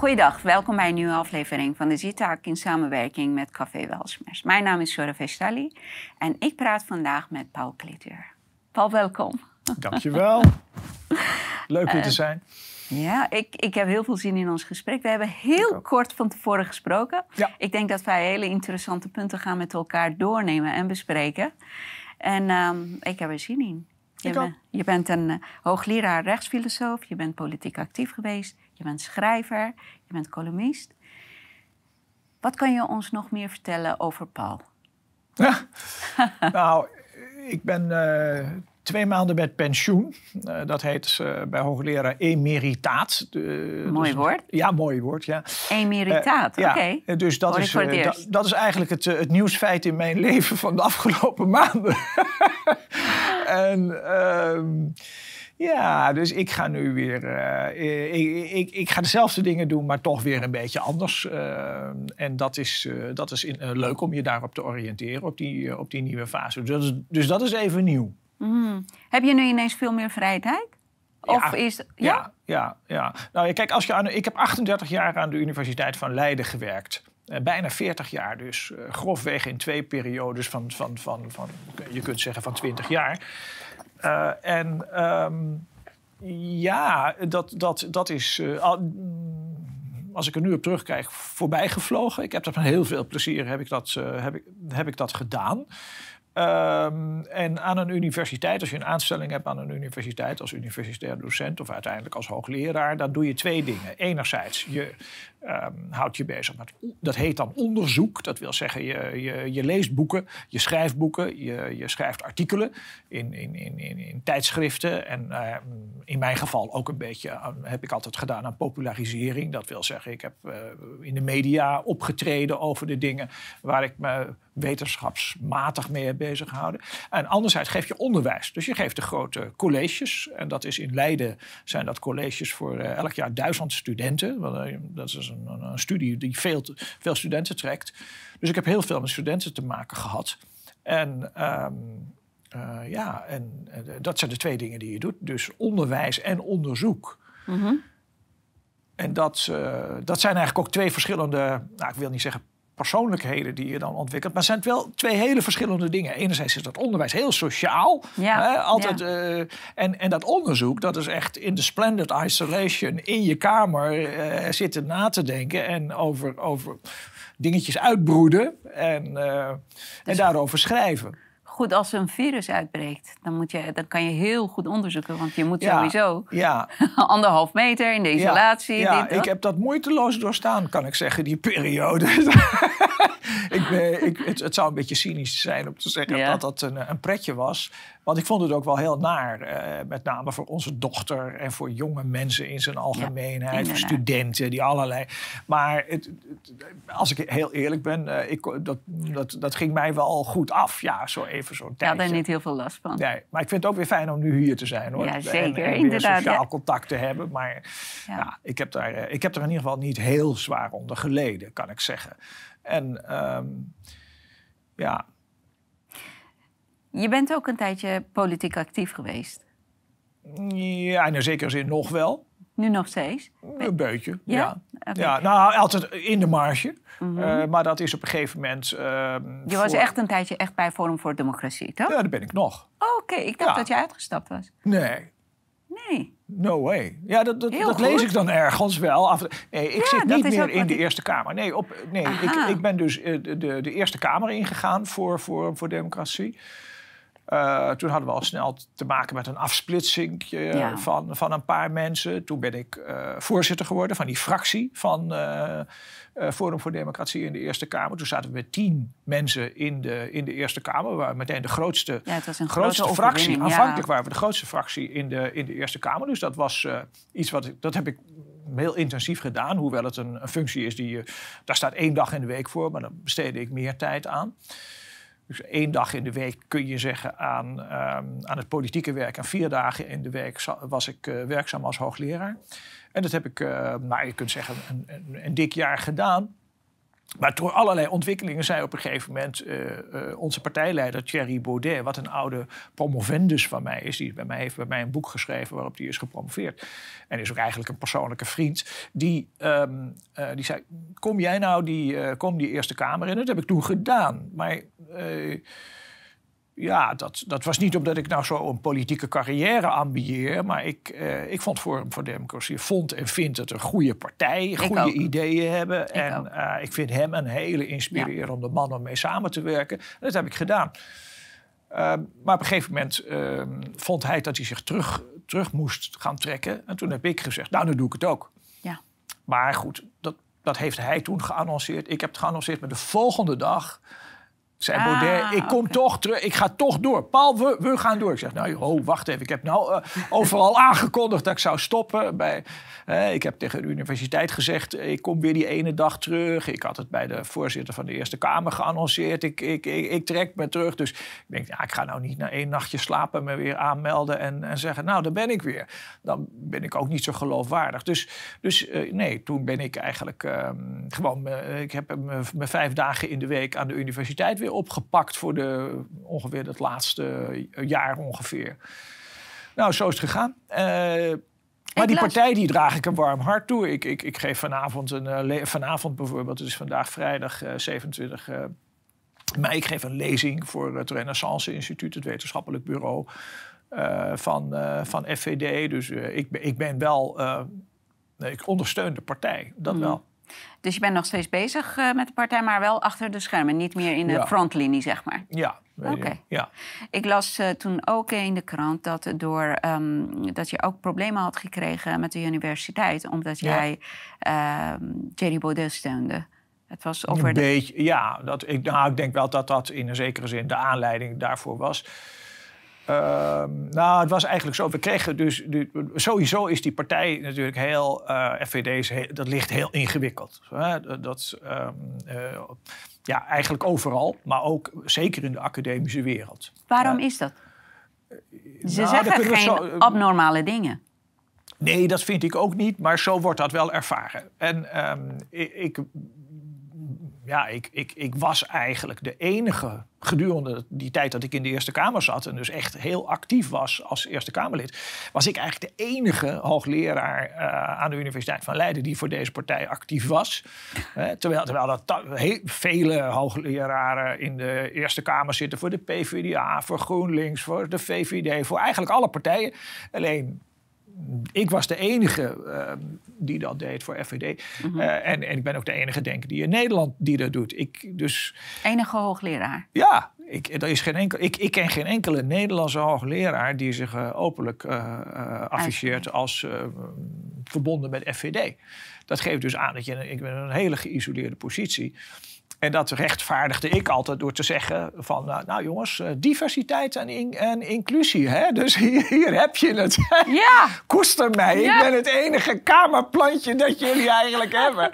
Goeiedag, welkom bij een nieuwe aflevering van de Zitaak in samenwerking met Café Welsmers. Mijn naam is Shora Vestali en ik praat vandaag met Paul Klitter. Paul, welkom. Dankjewel. Leuk hier te zijn. Ja, ik, ik heb heel veel zin in ons gesprek. We hebben heel kort van tevoren gesproken. Ja. Ik denk dat wij hele interessante punten gaan met elkaar doornemen en bespreken. En ehm, ik heb er zin in. Je, ben- je bent een eh, hoogleraar rechtsfilosoof, je bent politiek actief geweest, je bent schrijver, je bent columnist. Wat kan je ons nog meer vertellen over Paul? Ja. nou, ik ben eh, twee maanden met pensioen. Eh, dat heet eh, bij hoogleraar emeritaat. Mooi dus- woord. Ja, mooi woord, ja. Emeritaat, ja, oké. Dus dat Hoor is, dat, is eigenlijk het, het nieuwsfeit in mijn leven van de afgelopen maanden. en ehm, ja, dus ik ga nu weer. eh, ik, ik, ik ga dezelfde dingen doen, maar toch weer een beetje anders. Eh, en dat is, eh, dat is in- leuk om je daarop te oriënteren, op die, op die nieuwe fase. Dus dat is, dus dat is even nieuw. Mhm. Heb je nu ineens veel meer vrije tijd? Of Ja. is ja? Ja, ja, ja. Nou, kijk, als je aan, ik heb 38 jaar aan de Universiteit van Leiden gewerkt. Bijna 40 jaar dus. grofweg in twee periodes van, van, van, van, je kunt zeggen van 20 jaar. Eh, en ehm, ja, dat, dat, dat is, eh, mm, als ik er nu op terugkijk, voorbij gevlogen. Ik heb dat met heel veel plezier heb ik dat, eh, heb ik, heb ik dat gedaan. Ehm, en aan een universiteit, als je een aanstelling hebt aan een universiteit als universitair docent of uiteindelijk als hoogleraar, dan doe je twee dingen. Enerzijds, je ehm, houdt je bezig met, dat heet dan onderzoek. Dat wil zeggen, je, je, je leest boeken, je schrijft boeken, je, je schrijft artikelen in, in, in, in, tijdschriften. En ehm, in mijn geval ook een beetje, heb ik altijd gedaan aan popularisering. Dat wil zeggen, ik heb eh, in de media opgetreden over de dingen waar ik me wetenschapsmatig mee heb bezig gehouden. En anderzijds geef je onderwijs. Dus je geeft de grote colleges. En dat is in Leiden zijn dat colleges voor eh, elk jaar duizend studenten. Eh, Dat is een, een, studie die veel, te- veel studenten trekt. Dus ik heb heel veel met studenten te maken gehad. En ehm, eh, ja, en eh, dat zijn de twee dingen die je doet. Dus onderwijs en onderzoek. Mhm. En dat, eh, dat zijn eigenlijk ook twee verschillende, nou, ik wil niet zeggen persoonlijkheden die je dan ontwikkelt. Maar het zijn wel twee hele verschillende dingen. Enerzijds is dat onderwijs heel sociaal. Ja, hè, altijd, eh, en, en dat onderzoek, dat is echt in de splendid isolation in je kamer eh, zitten na te denken en over, over dingetjes uitbroeden en, eh, en daarover schrijven. Goed, als een virus uitbreekt, dan, moet je, dan kan je heel goed onderzoeken. Want je moet Ja, sowieso Ja, anderhalf meter in de isolatie. Ja, dit, ik heb dat moeiteloos doorstaan, kan ik zeggen, die periode. ik ben, ik, het, het zou een beetje cynisch zijn om te zeggen dat dat een, een pretje was. Want ik vond het ook wel heel naar. eh, met name voor onze dochter en voor jonge mensen in zijn algemeenheid. voor studenten die allerlei. Maar het, het- als ik heel eerlijk ben, eh, ik, dat, dat, dat ging mij wel goed af. Ja, zo even zo'n Je had tijdje. er niet heel veel last van. Nee, maar ik vind het ook weer fijn om nu hier te zijn hoor. Ja, En- zeker, en, weer inderdaad, sociaal ja. contact te hebben. Maar Ja. ja. ik, heb daar, eh, ik heb er in ieder geval niet heel zwaar onder geleden, kan ik zeggen. En ehm, ja, Je bent ook een tijdje politiek actief geweest. ja, in een zekere zin nog wel. Nu nog steeds. Een beetje, Ja? ja. Nou, altijd in de marge. Eh, maar dat is op een gegeven moment... ehm, Je was echt een tijdje echt bij Forum voor Democratie, toch? Ja, daar ben ik nog. Oh, Oké, ik dacht Ja. dat je uitgestapt was. Nee, Nee. No way. Ja, dat, dat, dat lees ik dan ergens wel. Af, nee, ik Ja, zit dat niet meer in de ik- Eerste Kamer. Nee, op, nee ik, ik ben dus eh, de, de, de Eerste Kamer ingegaan voor, voor, voor democratie. Eh, toen hadden we al snel te maken met een afsplitsing Ja. van, van een paar mensen. Toen ben ik eh, voorzitter geworden van die fractie van eh, Forum voor Democratie in de Eerste Kamer. Toen zaten we met tien mensen in de, in de Eerste Kamer. We waren meteen de grootste Ja, het was een grootste grote fractie. ja. Aanvankelijk waren we de grootste fractie in de, in de Eerste Kamer. Dus dat was iets wat ik, dat heb ik heel intensief gedaan. Hoewel het een, een functie is die je, daar staat één dag in de week voor, maar daar besteedde ik meer tijd aan. Dus één dag in de week kun je zeggen aan, ehm, aan het politieke werk. En vier dagen in de week was ik eh, werkzaam als hoogleraar. En dat heb ik, nou, je kunt zeggen, een, een, een dik jaar gedaan. Maar door allerlei ontwikkelingen zei op een gegeven moment uh, uh, onze partijleider Thierry Baudet, wat een oude promovendus van mij is, die bij mij heeft bij mij een boek geschreven waarop hij is gepromoveerd en is ook eigenlijk een persoonlijke vriend, die, um, uh, die zei: Kom jij nou die, kom die Eerste Kamer in? Dat heb ik toen gedaan. Maar ja, dat, dat was niet omdat ik nou zo een politieke carrière ambieer. Maar ik, eh, ik vond Forum voor Democratie, vond en vind het een goede partij. Goede ideeën hebben. Ik en uh, ik vind hem een hele inspirerende man om mee samen te werken. En dat heb ik gedaan. Uh, maar op een gegeven moment ehm, vond hij dat hij zich terug, terug moest gaan trekken. En toen heb ik gezegd, nou, dan doe ik het ook. Ja. Maar goed, dat, dat heeft hij toen geannonceerd. Ik heb het geannonceerd, maar de volgende dag zei ah, Baudet, ik kom toch terug, ik ga toch door. Paul, we, we gaan door. Ik zeg, nou, oh, wacht even. Ik heb nou uh, overal aangekondigd dat ik zou stoppen. Bij, uh, ik heb tegen de universiteit gezegd, ik kom weer die ene dag terug. Ik had het bij de voorzitter van de Eerste Kamer geannonceerd. Ik, ik, ik, ik trek me terug. Dus ik denk, ja, ik ga nou niet na één nachtje slapen me weer aanmelden en, en zeggen, nou, daar ben ik weer. Dan ben ik ook niet zo geloofwaardig. Dus, dus uh, nee, toen ben ik eigenlijk um, gewoon, ik heb me vijf dagen in de week aan de universiteit weer opgepakt voor de, ongeveer het laatste jaar ongeveer. Nou, zo is het gegaan. Uh, maar die partij die draag ik een warm hart toe. Ik, ik, ik geef vanavond, een, uh, vanavond bijvoorbeeld, het is vandaag vrijdag uh, 27 mei. Ik geef een lezing voor het Renaissance Instituut, het wetenschappelijk bureau van, van FVD. Dus ik, ik ben wel, ik ondersteun de partij, dat mm. wel. Dus je bent nog steeds bezig uh, met de partij, maar wel achter de schermen. Niet meer in de ja. frontlinie, zeg maar. Ja. Oké. Ja. Ik las uh, toen ook in de krant dat, door, um, dat je ook problemen had gekregen met de universiteit. Omdat ja. jij uh, Jerry Baudet steunde. Het was over een de... beetje, ja. Dat, ik, nou, ik denk wel dat dat in een zekere zin de aanleiding daarvoor was. Uh, nou, het was eigenlijk zo. We kregen dus. sowieso is die partij natuurlijk heel. Uh, eh, FVD dat ligt heel ingewikkeld. Hè? Dat. Um, uh, ja, eigenlijk overal, maar ook zeker in de academische wereld. Waarom is dat? Ze nou, zeggen geen zo, abnormale dingen. Nee, dat vind ik ook niet, maar zo wordt dat wel ervaren. En um, ik, ik ja, ik, ik, ik was eigenlijk de enige gedurende die tijd dat ik in de Eerste Kamer zat en dus echt heel actief was als Eerste Kamerlid, was ik eigenlijk de enige hoogleraar uh, aan de Universiteit van Leiden die voor deze partij actief was. Terwijl, terwijl dat heel, vele hoogleraren in de Eerste Kamer zitten voor de PvdA, voor GroenLinks, voor de VVD, voor eigenlijk alle partijen. Alleen ik was de enige uh, die dat deed voor FVD. Mm -hmm. uh, en, en, ik ben ook de enige, denk ik, die in Nederland die dat doet. Ik, dus, enige hoogleraar? Ja, ik, er is geen enkel, ik, ik ken geen enkele Nederlandse hoogleraar die zich uh, openlijk afficheert als verbonden met FVD. Dat geeft dus aan dat je ik ben een hele geïsoleerde positie. En dat rechtvaardigde ik altijd door te zeggen van... nou, nou jongens, eh, diversiteit en, in, en inclusie. Hè? Dus hier, hier, heb je het. Ja. Koester mij. Ik ben het enige kamerplantje dat jullie eigenlijk hebben.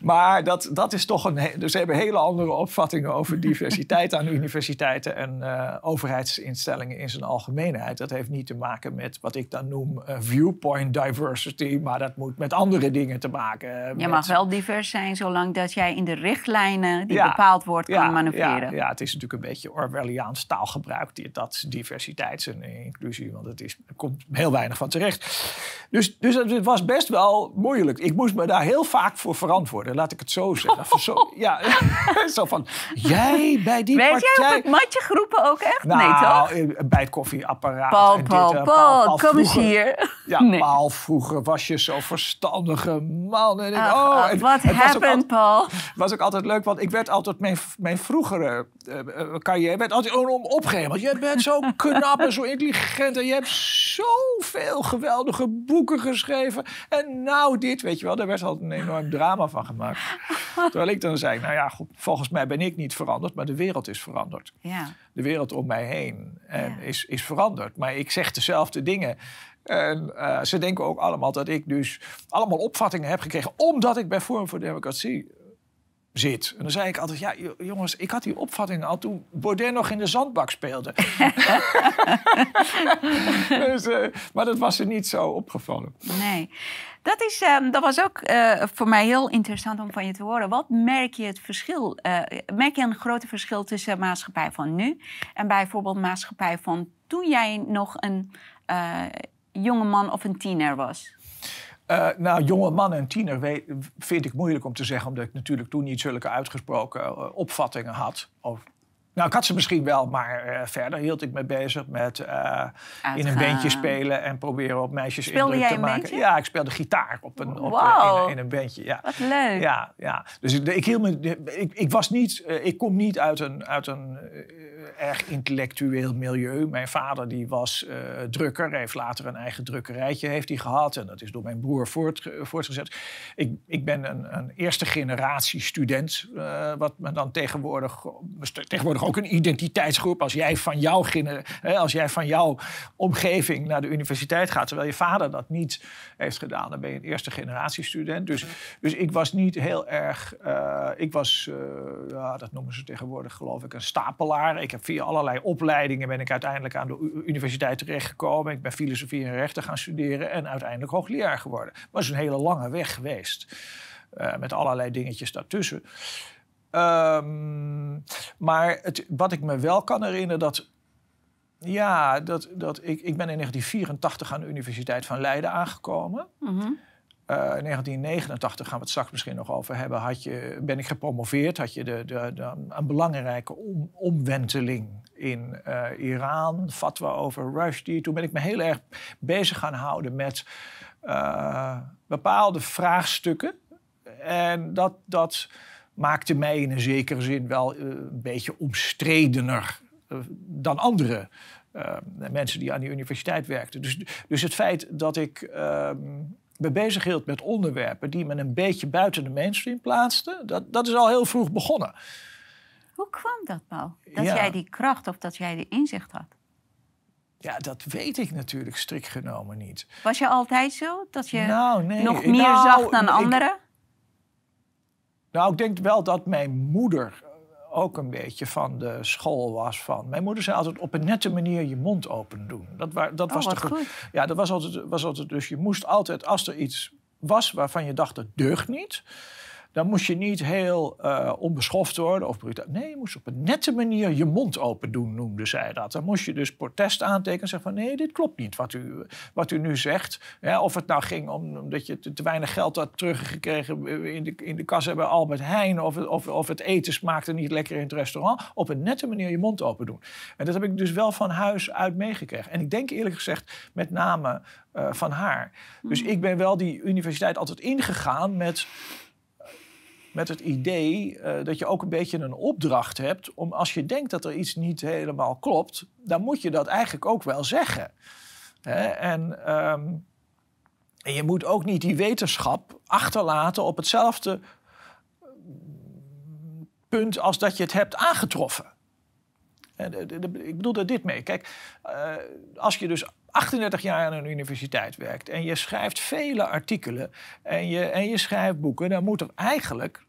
Maar dat, dat is toch een... Dus ze hebben hele andere opvattingen over diversiteit aan universiteiten... en uh, overheidsinstellingen in zijn algemeenheid. Dat heeft niet te maken met wat ik dan noem uh, viewpoint diversity... maar dat moet met andere dingen te maken. Je mag wel divers zijn zolang dat jij in de richtlijnen die bepaald wordt kan manoeuvreren. Ja, ja, het is natuurlijk een beetje Orwelliaans taalgebruik, die, dat diversiteit en inclusie, want het is, er komt heel weinig van terecht. Dus, dus het was best wel moeilijk. Ik moest me daar heel vaak voor verantwoorden, laat ik het zo zeggen. Zo, ja, zo van, jij bij die Weet partij... jij op het matje groepen ook echt? Nou, nee, toch? Eh, bij het koffieapparaat. Paul, en Paul, dit, uh, Paul, Paul, kom eens hier. Ja, nee. Paul, vroeger was je zo verstandige man. En ik, oh, wat happened, Paul? Was ook altijd leuk, want ik werd altijd mijn, mijn vroegere uh, carrière werd altijd. Want je bent zo knap en zo intelligent en je hebt zoveel geweldige boeken geschreven. En nou dit, weet je wel, daar werd altijd een enorm drama van gemaakt. Terwijl ik dan zei, nou ja, goed, volgens mij ben ik niet veranderd, maar de wereld is veranderd. Ja. De wereld om mij heen en ja. is, is veranderd. Maar ik zeg dezelfde dingen. En uh, ze denken ook allemaal dat ik dus allemaal opvattingen heb gekregen... omdat ik bij Forum voor Democratie zit. En dan zei ik altijd, ja jongens, ik had die opvatting al toen Baudet nog in de zandbak speelde. dus, uh, maar dat was er niet zo opgevallen. Nee. Dat, is, uh, dat was ook uh, voor mij heel interessant om van je te horen. Wat merk je het verschil? Uh, merk je een groot verschil tussen maatschappij van nu en bijvoorbeeld maatschappij van toen jij nog een jonge man of een tiener was? Uh, nou, jonge man en tiener weet, vind ik moeilijk om te zeggen, omdat ik natuurlijk toen niet zulke uitgesproken uh, opvattingen had. Of, nou, ik had ze misschien wel, maar uh, verder hield ik me bezig met in een bandje spelen en proberen op meisjes Speelde indruk jij te maken. bandje? Ja, ik speelde gitaar op een, op, in, een- in een bandje. Ja. Wat leuk. Ja, ja. Dus ik, ik, hield me, ik, ik, was niet, eh, ik kom niet uit een, uit een eh, erg intellectueel milieu. Mijn vader die was eh, drukker, heeft later een eigen drukkerijtje heeft hij gehad. En dat is door mijn broer voort, voortgezet. Ik, ik ben een, een eerste generatie student, eh, wat me dan tegenwoordig, tegenwoordig ook een identiteitsgroep. Als jij, van jouw, als jij van jouw omgeving naar de universiteit gaat, terwijl je vader dat niet heeft gedaan, dan ben je een eerste generatie student. Dus, dus ik was niet heel erg, eh, ik was, eh, ja, dat noemen ze tegenwoordig geloof ik, een stapelaar. Ik heb via allerlei opleidingen ben ik uiteindelijk aan de universiteit terechtgekomen. Ik ben filosofie en rechten gaan studeren en uiteindelijk hoogleraar geworden. Maar is een hele lange weg geweest. eh, met allerlei dingetjes daartussen. Ehm, maar het, wat ik me wel kan herinneren, dat ja, dat, dat ik, ik ben in 1984 aan de Universiteit van Leiden aangekomen. Eh, in 1989 gaan we het straks misschien nog over hebben. Had je, ben ik gepromoveerd, had je de, de, de, een belangrijke om, omwenteling in eh, Iran, fatwa over Rushdie. Toen ben ik me heel erg bezig gaan houden met eh, bepaalde vraagstukken. En dat, dat maakte mij in een zekere zin wel eh, een beetje omstredener eh, dan andere eh, mensen die aan die universiteit werkten. Dus, dus het feit dat ik ehm, me bezig hield met onderwerpen die me een beetje buiten de mainstream plaatsten, dat, dat is al heel vroeg begonnen. Hoe kwam dat, Paul? Dat Ja. jij die kracht of dat jij die inzicht had? Ja, dat weet ik natuurlijk strikt genomen niet. Was je altijd zo? Dat je nou, nee. nog meer Nou, zag dan ik- anderen? Nou, ik denk wel dat mijn moeder ook een beetje van de school was van. Mijn moeder zei altijd op een nette manier je mond open doen. Dat, wa- dat Oh, was de goed. Ja, dat was altijd, was altijd. Dus je moest altijd, als er iets was waarvan je dacht dat deugt niet. Dan moest je niet heel eh, onbeschoft worden of brutaal. Nee, je moest op een nette manier je mond open doen, noemde zij dat. Dan moest je dus protest aantekenen en zeggen van... nee, dit klopt niet wat u, wat u nu zegt. Ja, of het nou ging om, omdat je te, te weinig geld had teruggekregen in de, in de kas bij Albert Heijn... Of, het- of, of het eten smaakte niet lekker in het restaurant. Op een nette manier je mond open doen. En dat heb ik dus wel van huis uit meegekregen. En ik denk eerlijk gezegd met name eh, van haar. Dus ik ben wel die universiteit altijd ingegaan met met het idee eh, dat je ook een beetje een opdracht hebt om als je denkt dat er iets niet helemaal klopt, dan moet je dat eigenlijk ook wel zeggen. Hè? En, ehm, en je moet ook niet die wetenschap achterlaten op hetzelfde punt als dat je het hebt aangetroffen. Ik bedoel er dit mee. Kijk, eh, als je dus 38 jaar aan een universiteit werkt en je schrijft vele artikelen en je, en je schrijft boeken, dan moet er eigenlijk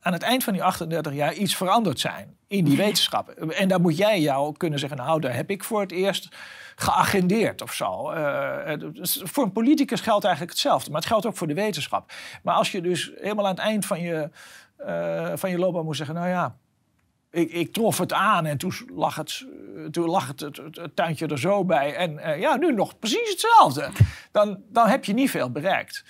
aan het eind van die 38 jaar iets veranderd zijn in die wetenschap. En dan moet jij jou kunnen zeggen, nou, daar heb ik voor het eerst geagendeerd of zo. Eh, dus voor een politicus geldt eigenlijk hetzelfde, maar het geldt ook voor de wetenschap. Maar als je dus helemaal aan het eind van je, eh, van je loopbaan moet zeggen, nou ja, ik, ik trof het aan en toen lag het, eh, toen lag het, het, het- het tuintje er zo bij. En eh, ja, nu nog precies hetzelfde. Dan, dan heb je niet veel bereikt.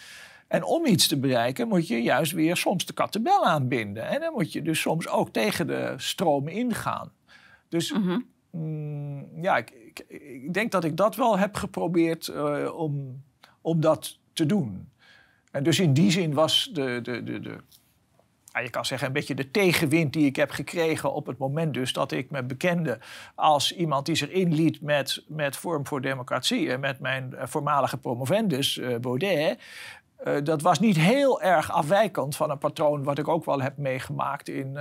En om iets te bereiken moet je juist weer soms de kattenbel aanbinden. En dan moet je dus soms ook tegen de stroom ingaan. Dus Mhm. mm, ja, ik, ik, ik denk dat ik dat wel heb geprobeerd eh, om, om dat te doen. En dus in die zin was de, de, de, de, je kan zeggen, een beetje de tegenwind die ik heb gekregen op het moment dus dat ik me bekende als iemand die zich inliet met, met Vorm voor Democratie en met mijn eh, voormalige promovendus eh, Baudet. eh, dat was niet heel erg afwijkend van een patroon wat ik ook wel heb meegemaakt in,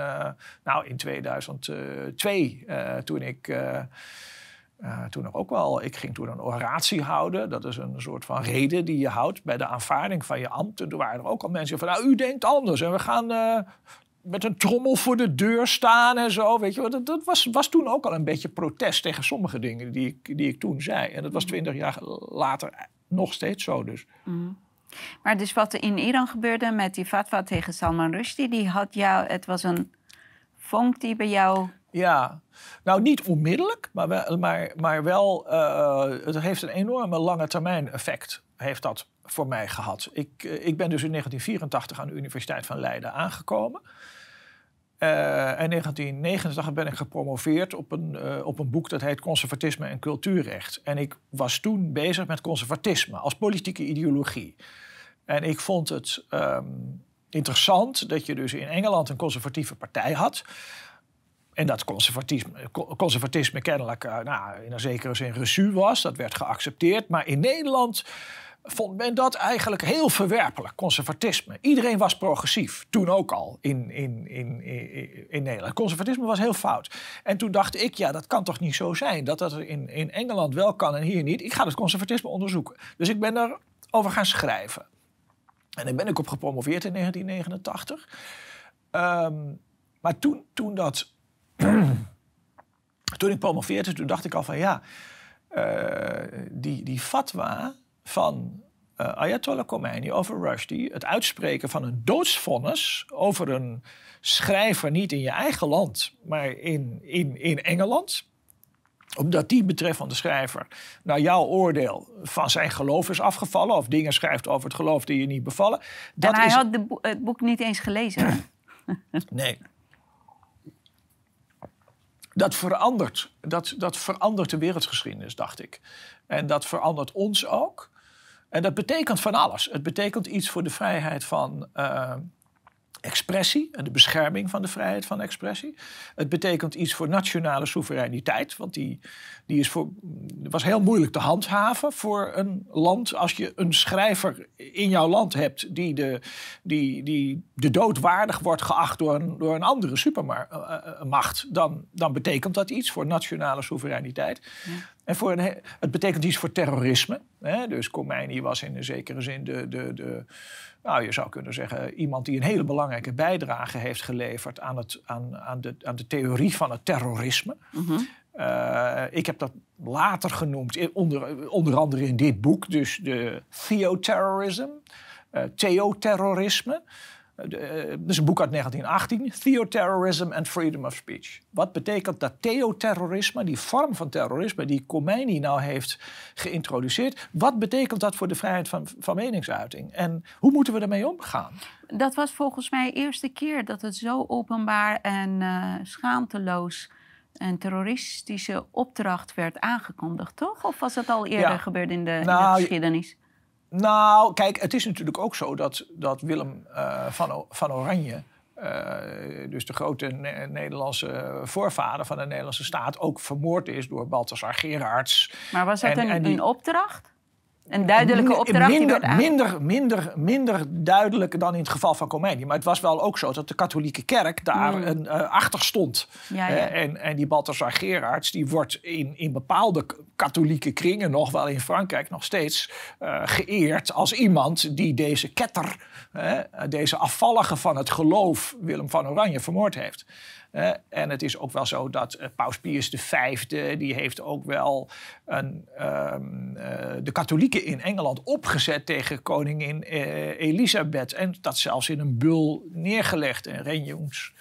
nou, in 2002, eh, toen ik. Eh, toen ook wel, ik ging toen een oratie houden. Dat is een soort van reden die je houdt bij de aanvaarding van je ambt. En toen waren er ook al mensen van, nou, u denkt anders. En we gaan, eh, met een trommel voor de deur staan en zo. Weet je, dat, dat was, was toen ook al een beetje protest tegen sommige dingen die ik, die ik toen zei. En dat was twintig jaar later nog steeds zo dus. Maar dus wat er in Iran gebeurde met die fatwa tegen Salman Rushdie, die had jou, het was een vonk die bij jou Ja, nou niet onmiddellijk, maar wel, maar, maar wel eh, het heeft een enorme lange termijn effect. Heeft dat voor mij gehad. Ik, eh, ik ben dus in 1984 aan de Universiteit van Leiden aangekomen. Eh, en in 1989 ben ik gepromoveerd op een, op een boek dat heet Conservatisme en Cultuurrecht. En ik was toen bezig met conservatisme als politieke ideologie. En ik vond het ehm, interessant dat je dus in Engeland een conservatieve partij had. En dat conservatisme, co- conservatisme kennelijk eh, nou, in een zekere zin reçu was. Dat werd geaccepteerd. Maar in Nederland vond men dat eigenlijk heel verwerpelijk, conservatisme. Iedereen was progressief, toen ook al in, in, in, in, in Nederland. Conservatisme was heel fout. En toen dacht ik, ja, dat kan toch niet zo zijn... dat dat in, in Engeland wel kan en hier niet. Ik ga het conservatisme onderzoeken. Dus ik ben daarover gaan schrijven. En daar ben ik op gepromoveerd in 1989. Ehm, maar toen, toen dat toen ik promoveerde, toen dacht ik al van ja, eh, die, die fatwa van eh, Ayatollah Khomeini over Rushdie, het uitspreken van een doodsvonnis over een schrijver niet in je eigen land, maar in, in, in Engeland omdat die betreffende schrijver naar jouw oordeel van zijn geloof is afgevallen... of dingen schrijft over het geloof die je niet bevallen. Dat en hij is, had de het boek niet eens gelezen. Nee. Dat verandert, dat, dat verandert de wereldgeschiedenis, dacht ik. En dat verandert ons ook. En dat betekent van alles. Het betekent iets voor de vrijheid van eh, expressie en de bescherming van de vrijheid van expressie. Het betekent iets voor nationale soevereiniteit, want die, die is voor, was heel moeilijk te handhaven voor een land. Als je een schrijver in jouw land hebt die de, die, die de dood waardig wordt geacht door een, door een andere supermacht, dan, dan betekent dat iets voor nationale soevereiniteit. En voor een, het betekent iets voor terrorisme. Hè? Dus Khomeini was in een zekere zin de, de, de, nou, je zou kunnen zeggen, iemand die een hele belangrijke bijdrage heeft geleverd aan, het, aan, aan, de, aan de theorie van het terrorisme. Eh, ik heb dat later genoemd, onder, onder andere in dit boek, dus de theoterrorism, eh theoterrorisme. Is een boek uit 1918, Theoterrorism and Freedom of Speech. Wat betekent dat theoterrorisme, die vorm van terrorisme die Khomeini nou heeft geïntroduceerd, wat betekent dat voor de vrijheid van, van meningsuiting? En hoe moeten we ermee omgaan? Dat was volgens mij de eerste keer dat het zo openbaar en eh, schaamteloos een terroristische opdracht werd aangekondigd, toch? Of was dat al eerder Ja. gebeurd in de, in de Nou, geschiedenis? Nou, kijk, het is natuurlijk ook zo dat, dat Willem eh, van, O- van Oranje, eh, dus de grote Ne- Nederlandse voorvader van de Nederlandse staat, ook vermoord is door Balthasar Gerards. Maar was dat en- een, en die- een opdracht? Een duidelijke opdracht Minder, minder, minder, minder duidelijk dan in het geval van Khomeini. Maar het was wel ook zo dat de katholieke kerk daar een, eh, achter stond. Mm. Ja, ja. Eh, en, en die Balthasar Gerards, die wordt in, in bepaalde katholieke kringen, nog wel in Frankrijk nog steeds, eh, geëerd als iemand die deze ketter, deze afvallige van het geloof, Willem van Oranje, vermoord heeft. En het is ook wel zo dat eh, Paus Pius V, die heeft ook wel een, ehm, eh, de katholieken in Engeland opgezet tegen koningin eh, Elisabeth. En dat zelfs in een bul neergelegd. En Renjans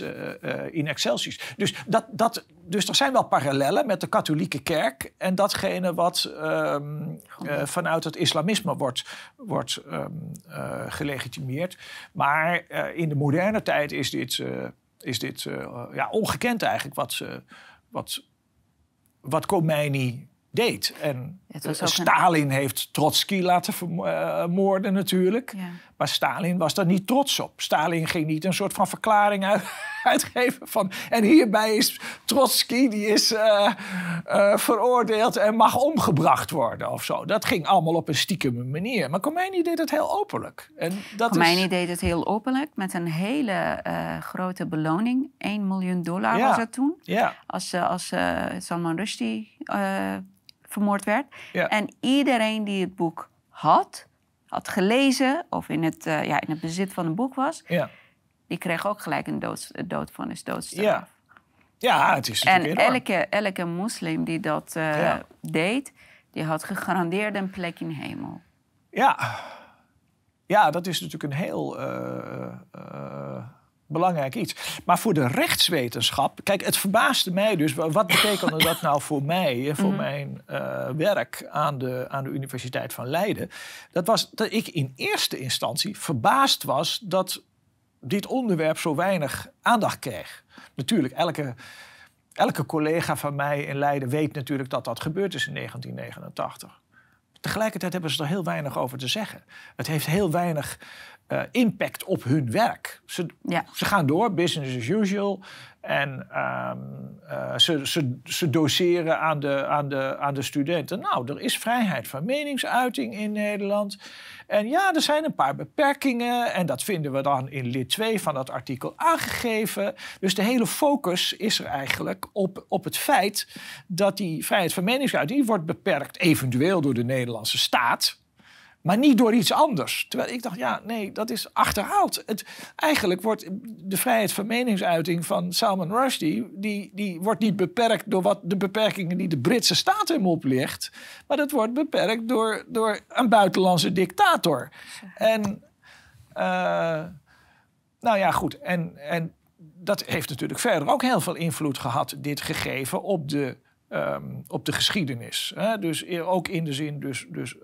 eh, in excelsis. Dus, dat, dat, dus er zijn wel parallellen met de katholieke kerk. En datgene wat ehm, eh, vanuit het islamisme wordt, wordt ehm, eh, gelegitimeerd. Maar in de moderne tijd is dit, is dit eh, ja, ongekend eigenlijk wat, ze- wat, wat Khomeini deed. En eh, een- Stalin heeft Trotsky laten vermoorden natuurlijk. Ja. Maar Stalin was daar niet trots op. Stalin ging niet een soort van verklaring uit- uitgeven van... en hierbij is Trotsky, die is eh, eh, veroordeeld en mag omgebracht worden of zo. Dat ging allemaal op een stiekeme manier. Maar Khomeini deed het heel openlijk. En dat Khomeini is, deed het heel openlijk met een hele eh, grote beloning. 1 miljoen dollar Ja. was het toen. Ja, Als, als Salman Rushdie vermoord werd. Ja. En iedereen die het boek had, had gelezen... of in het, ja, in het bezit van een boek was... ja. Die kreeg ook gelijk een dood, doodvonnis, doodstraf. Ja. Ja, het is En elke, elke moslim die dat eh, Ja. deed, die had gegarandeerd een plek in hemel. Ja. ja, dat is natuurlijk een heel eh, eh, belangrijk iets. Maar voor de rechtswetenschap... Kijk, het verbaasde mij dus. wa- Wat betekende dat nou voor mij en voor mijn eh, werk aan de, aan de Universiteit van Leiden? Dat was dat ik in eerste instantie verbaasd was... dat dit onderwerp zo weinig aandacht kreeg. Natuurlijk, elke, elke collega van mij in Leiden weet natuurlijk dat dat gebeurd is in 1989. Tegelijkertijd hebben ze er heel weinig over te zeggen. Het heeft heel weinig eh, impact op hun werk. Ze, Ja. ze gaan door, business as usual. En ehm, eh, ze, doseren aan de, aan, de, aan de studenten. Nou, er is vrijheid van meningsuiting in Nederland. En ja, er zijn een paar beperkingen. En dat vinden we dan in lid 2 van dat artikel aangegeven. Dus de hele focus is er eigenlijk op, op het feit dat die vrijheid van meningsuiting wordt beperkt, eventueel door de Nederlandse staat. Maar niet door iets anders. Terwijl ik dacht, ja, nee, dat is achterhaald. Het, eigenlijk wordt de vrijheid van meningsuiting van Salman Rushdie... Die, die wordt niet beperkt door wat de beperkingen die de Britse staat hem oplegt. Maar dat wordt beperkt door, door een buitenlandse dictator. En, eh, nou ja, goed. En, en dat heeft natuurlijk verder ook heel veel invloed gehad, dit gegeven, op de ehm, op de geschiedenis. Hè? Dus ook in de zin, dus, dus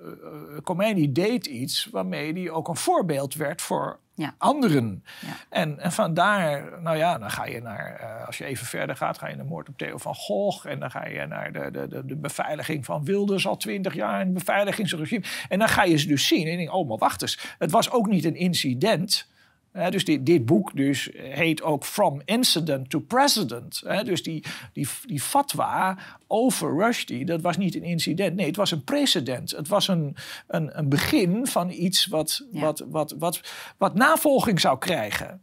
Khomeini deed iets waarmee hij ook een voorbeeld werd voor Ja. anderen. Ja. En, en vandaar, nou ja, dan ga je naar, eh, als je even verder gaat, ga je naar de moord op Theo van Gogh. En dan ga je naar de, de, de, de beveiliging van Wilders al twintig jaar, een beveiligingsregime. En dan ga je ze dus zien en je denkt, oh, maar wacht eens. Het was ook niet een incident. Dus dit, dit boek dus heet ook From Incident to President. Dus die, die, die fatwa over Rushdie, dat was niet een incident. Nee, het was een precedent. Het was een, een, een begin van iets wat, Ja. wat, wat, wat, wat navolging zou krijgen.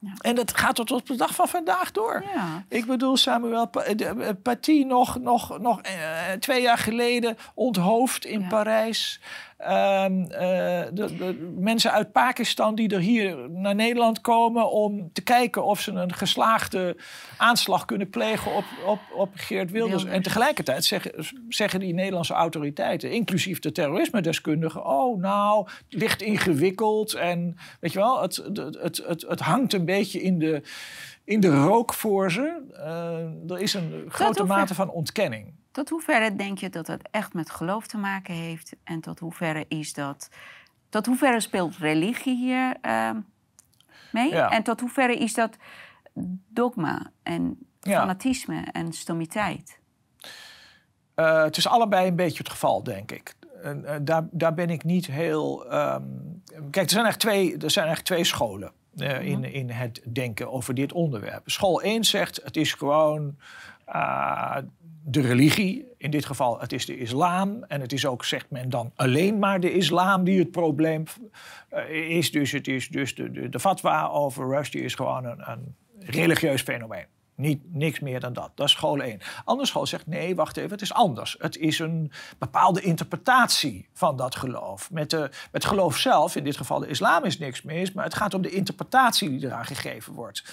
Ja. En dat gaat tot op de dag van vandaag door. Ja. Ik bedoel, Samuel eh, Paty nog, nog, nog eh, twee jaar geleden onthoofd in. Parijs. Ehm, eh, de, de mensen uit Pakistan die er hier naar Nederland komen om te kijken of ze een geslaagde aanslag kunnen plegen op, op, op Geert Wilders. En tegelijkertijd zeggen, zeggen die Nederlandse autoriteiten, inclusief de terrorisme-deskundigen, oh nou, het ligt ingewikkeld en weet je wel, het, het, het, het, het hangt een beetje in de, in de rook voor ze. Eh, er is een grote mate van ontkenning. Tot hoeverre denk je dat het echt met geloof te maken heeft? En tot hoeverre is dat. Tot hoeverre speelt religie hier ehm, mee? Ja. En tot hoeverre is dat dogma en Ja. fanatisme en stomiteit? Eh, het is allebei een beetje het geval, denk ik. En, eh, daar, daar ben ik niet heel. ehm, Kijk, er zijn eigenlijk twee, er zijn eigenlijk twee scholen eh, in, in het denken over dit onderwerp. School 1 zegt het is gewoon de religie. In dit geval, het is de islam. En het is ook, zegt men dan, alleen maar de islam die het probleem eh, is. Dus het is dus de, de, de fatwa over Rushdie is gewoon een, een religieus fenomeen. Niet, niks meer dan dat. Dat is school 1. Andere school zegt nee, wacht even, het is anders. Het is een bepaalde interpretatie van dat geloof. Met, de, met geloof zelf, in dit geval de islam, is niks mis, maar het gaat om de interpretatie die eraan gegeven wordt.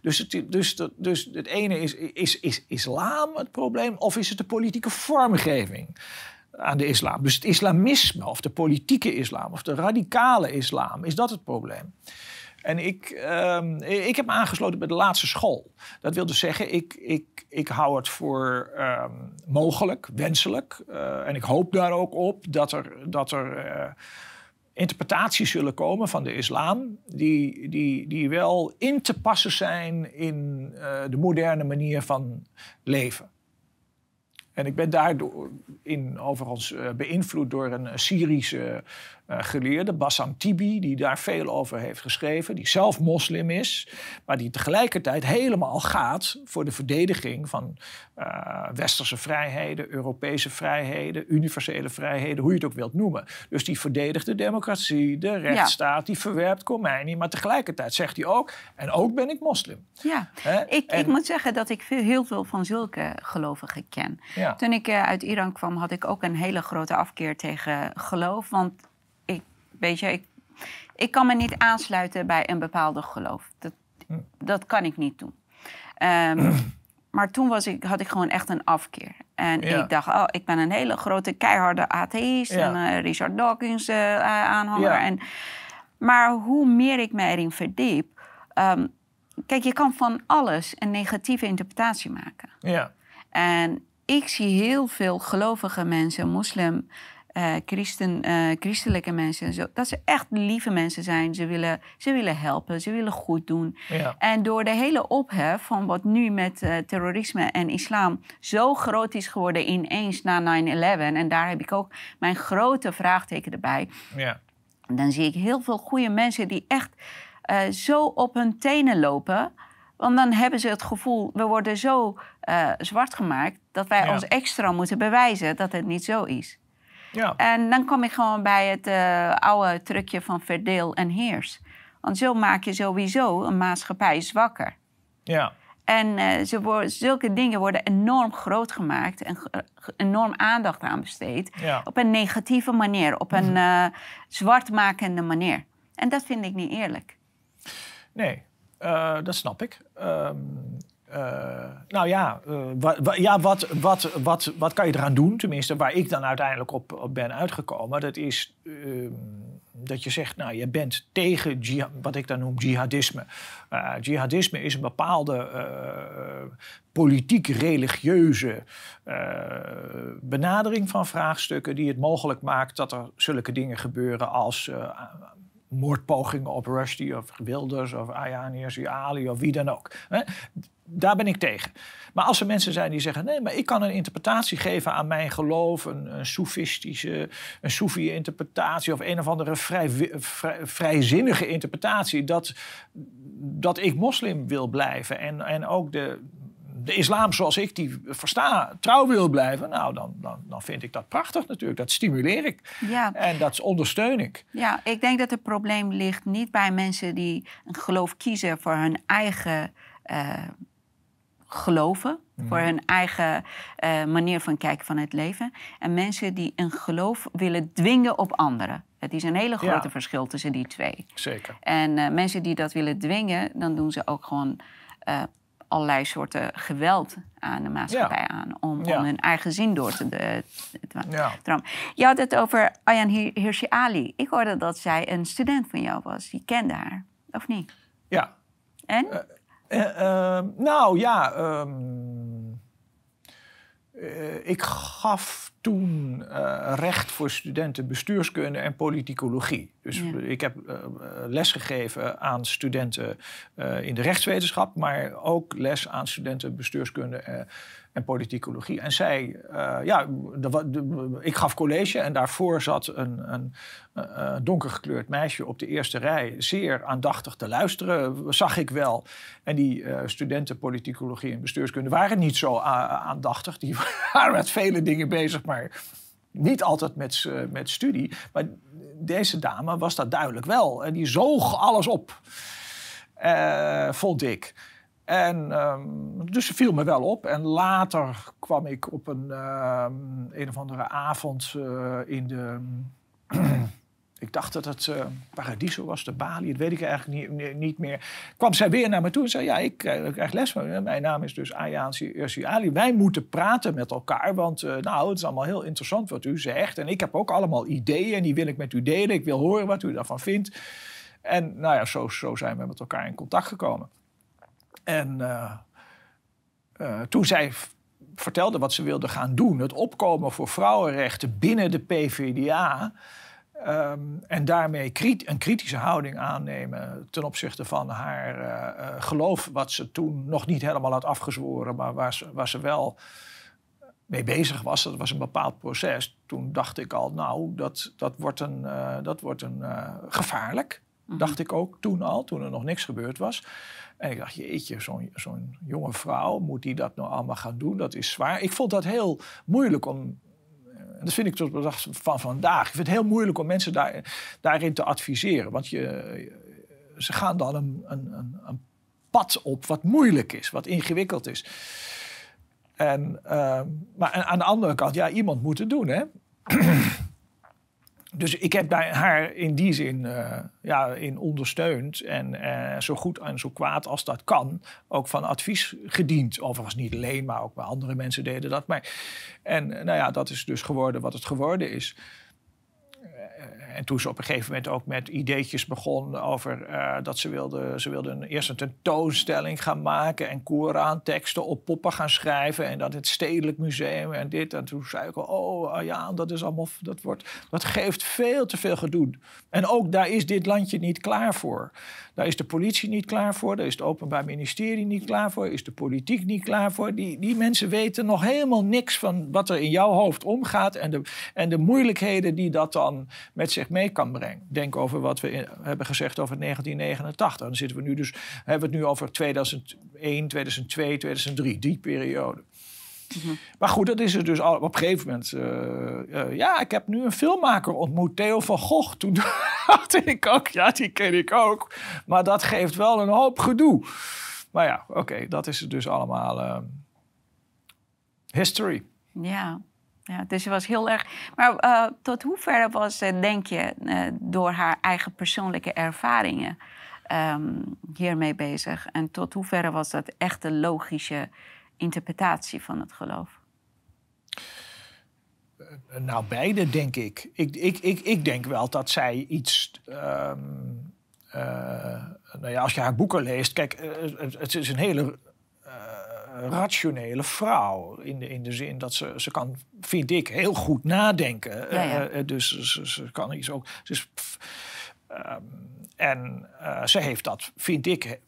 Dus, het, dus, dus het ene is, is, is islam het probleem, of is het de politieke vormgeving? aan de islam. Dus het islamisme of de politieke islam of de radicale islam, is dat het probleem? En ik, ehm, ik heb me aangesloten bij de laatste school. Dat wil dus zeggen, ik, ik, ik hou het voor ehm, mogelijk, wenselijk. eh, en ik hoop daar ook op dat er, dat er eh, interpretaties zullen komen van de islam. Die, die, die wel in te passen zijn in eh, de moderne manier van leven. En ik ben daardoor in, overigens beïnvloed door een Syrische eh, geleerde, Bassam Tibi, die daar veel over heeft geschreven, die zelf moslim is, maar die tegelijkertijd helemaal gaat voor de verdediging van eh, westerse vrijheden, Europese vrijheden, universele vrijheden, hoe je het ook wilt noemen. Dus die verdedigt de democratie, de rechtsstaat, die verwerpt Khomeini, maar tegelijkertijd zegt hij ook, en ook ben ik moslim. Ja, ik, ik moet zeggen dat ik veel, heel veel van zulke gelovigen ken. Ja. Toen ik eh, uit Iran kwam, had ik ook een hele grote afkeer tegen geloof. Want weet je, ik Ik kan me niet aansluiten bij een bepaalde geloof. Dat, Hm. dat kan ik niet doen. Ehm, maar toen was ik, had ik gewoon echt een afkeer. En Ja. ik dacht, oh, ik ben een hele grote keiharde atheïst. Ja. En eh, Richard Dawkins eh, aanhanger. Ja. En, maar hoe meer ik me erin verdiep... ehm, kijk, je kan van alles een negatieve interpretatie maken. Ja. En ik zie heel veel gelovige mensen, moslim, eh, christen, eh, christelijke mensen, zo, dat ze echt lieve mensen zijn. Ze willen, ze willen helpen, ze willen goed doen. Ja. En door de hele ophef van wat nu met eh, terrorisme en islam zo groot is geworden ineens na 9-11, en daar heb ik ook mijn grote vraagteken erbij, Ja. dan zie ik heel veel goede mensen die echt zo op hun tenen lopen. Want dan hebben ze het gevoel, we worden zo zwart gemaakt... dat wij Ja. ons extra moeten bewijzen dat het niet zo is. Ja. En dan kom ik gewoon bij het eh, oude trucje van verdeel en heers. Want zo maak je sowieso een maatschappij zwakker. Ja. En eh, ze worden, zulke dingen worden enorm groot gemaakt... en enorm aandacht aan besteed Ja. op een negatieve manier, op een eh, zwartmakende manier. En dat vind ik niet eerlijk. Nee, dat snap ik. Eh, nou ja, eh, ja wat, wat, wat, wat kan je eraan doen? Tenminste, waar ik dan uiteindelijk op, ben uitgekomen. Dat is ehm, dat je zegt, nou, je bent tegen wat ik dan noem jihadisme. Eh, jihadisme is een bepaalde politiek-religieuze benadering van vraagstukken... die het mogelijk maakt dat er zulke dingen gebeuren als... moordpogingen op Rushdie of Wilders of Ayani of wie dan ook. Hè? Daar ben ik tegen. Maar als er mensen zijn die zeggen... nee, maar ik kan een interpretatie geven aan mijn geloof... een, een soefistische, een soefie-interpretatie... of een of andere vrij, vrijzinnige interpretatie... Dat, dat ik moslim wil blijven en, en ook de, de islam zoals ik die versta trouw wil blijven... nou, dan, dan, dan vind ik dat prachtig natuurlijk. Dat stimuleer ik Ja, en dat ondersteun ik. ja, ik denk dat het probleem ligt niet bij mensen die een geloof kiezen voor hun eigen eh, geloven, voor hun eigen eh, manier van kijken van het leven. En mensen die een geloof willen dwingen op anderen. Het is een hele grote Ja. verschil tussen die twee. Zeker. En eh, mensen die dat willen dwingen, dan doen ze ook gewoon allerlei soorten geweld aan de maatschappij aan. Om, Ja. om hun eigen zin door te, de, te Ja. Je had het over Ayan Hir- Hirsi Ali. Ik hoorde dat zij een student van jou was. Je kende haar, of niet? Ja. En? Eh, ehm, nou ja, ehm, eh, ik gaf toen eh, recht voor studenten bestuurskunde en politicologie. Dus Ja. ik heb eh, lesgegeven aan studenten eh, in de rechtswetenschap, maar ook les aan studenten bestuurskunde en politicologie. En zij, ja, de, wa- de- ik gaf college en daarvoor zat een, een, eh, donker gekleurd meisje op de eerste rij, zeer aandachtig te luisteren, zag ik wel. En die studenten politicologie en bestuurskunde waren niet zo aandachtig. Die waren met vele dingen bezig, maar niet altijd met, s- met studie. Maar deze dame was dat duidelijk wel. En die zoog alles op, eh, vond ik. En ehm, dus ze viel me wel op. En later kwam ik op een, ehm, een of andere avond eh, in de. Ik dacht dat het eh, Paradiso was, de Bali, dat weet ik eigenlijk niet, niet- meer. Kwam zij weer naar me toe en zei: Ja, ik, eh, ik krijg les van. Mijn naam is dus Ayaan Ursi Ali. Wij moeten praten met elkaar, want eh, nou, het is allemaal heel interessant wat u zegt. En ik heb ook allemaal ideeën en die wil ik met u delen. Ik wil horen wat u daarvan vindt. En nou ja, zo, zo zijn we met elkaar in contact gekomen. En eh, eh, toen zij vertelde wat ze wilde gaan doen, het opkomen voor vrouwenrechten binnen de PvdA. Ehm, en daarmee krit- een kritische houding aannemen ten opzichte van haar eh, eh, geloof, wat ze toen nog niet helemaal had afgezworen, maar waar ze, waar ze wel mee bezig was. Dat was een bepaald proces. Toen dacht ik al, nou, dat, dat wordt een, eh, dat wordt een gevaarlijk. Dacht ik ook toen al, toen er nog niks gebeurd was. En ik dacht, jeetje, zo'n zo'n jonge vrouw, moet die dat nou allemaal gaan doen? Dat is zwaar. Ik vond dat heel moeilijk om... Dat vind ik tot de dag van vandaag. Ik vind het heel moeilijk om mensen daar, daarin te adviseren. Want je, ze gaan dan een, een, een, een pad op wat moeilijk is, wat ingewikkeld is. En, ehm, maar aan de andere kant, ja, iemand moet het doen, hè? Dus ik heb haar in die zin uh, ja, in ondersteund. En uh, zo goed en zo kwaad als dat kan, ook van advies gediend. Overigens niet alleen, maar ook bij andere mensen deden dat. Maar, en nou ja, dat is dus geworden wat het geworden is en toen ze op een gegeven moment ook met ideetjes begon over uh, dat ze wilde, ze wilde eerst een tentoonstelling gaan maken en Koranteksten op poppen gaan schrijven en dat het Stedelijk Museum en dit. En toen zei ik al, oh ja, dat is allemaal, dat wordt, dat geeft veel te veel gedoe. En ook daar is dit landje niet klaar voor. Daar is de politie niet klaar voor, daar is het Openbaar Ministerie niet klaar voor, is de politiek niet klaar voor. Die, die mensen weten nog helemaal niks van wat er in jouw hoofd omgaat en de, en de moeilijkheden die dat dan met zich mee kan brengen. Denk over wat we hebben gezegd over 1989. Dan zitten we nu dus, hebben we het nu over 2001, 2002, 2003, die periode. Mhm. Maar goed, dat is het dus al, op een gegeven moment. Uh, uh, ja, ik heb nu een filmmaker ontmoet, Theo van Gogh. Toen dacht ik ook, ja, die ken ik ook. Maar dat geeft wel een hoop gedoe. Maar ja, oké, dat is het dus allemaal uh, history. Ja. Ja, dus ze was heel erg. Maar uh, tot hoeverre was, denk je, uh, door haar eigen persoonlijke ervaringen um, hiermee bezig? En tot hoeverre was dat echt de logische interpretatie van het geloof? Nou, beide denk ik. Ik, ik, ik, ik denk wel dat zij iets. Um, nou ja, als je haar boeken leest, kijk, het, het is een hele rationele vrouw. In de, in de zin dat ze, ze kan, vind ik, heel goed nadenken. Ja, dus ze, ze, kan iets ook. Dus, um, en uh, ze heeft dat, vind ik,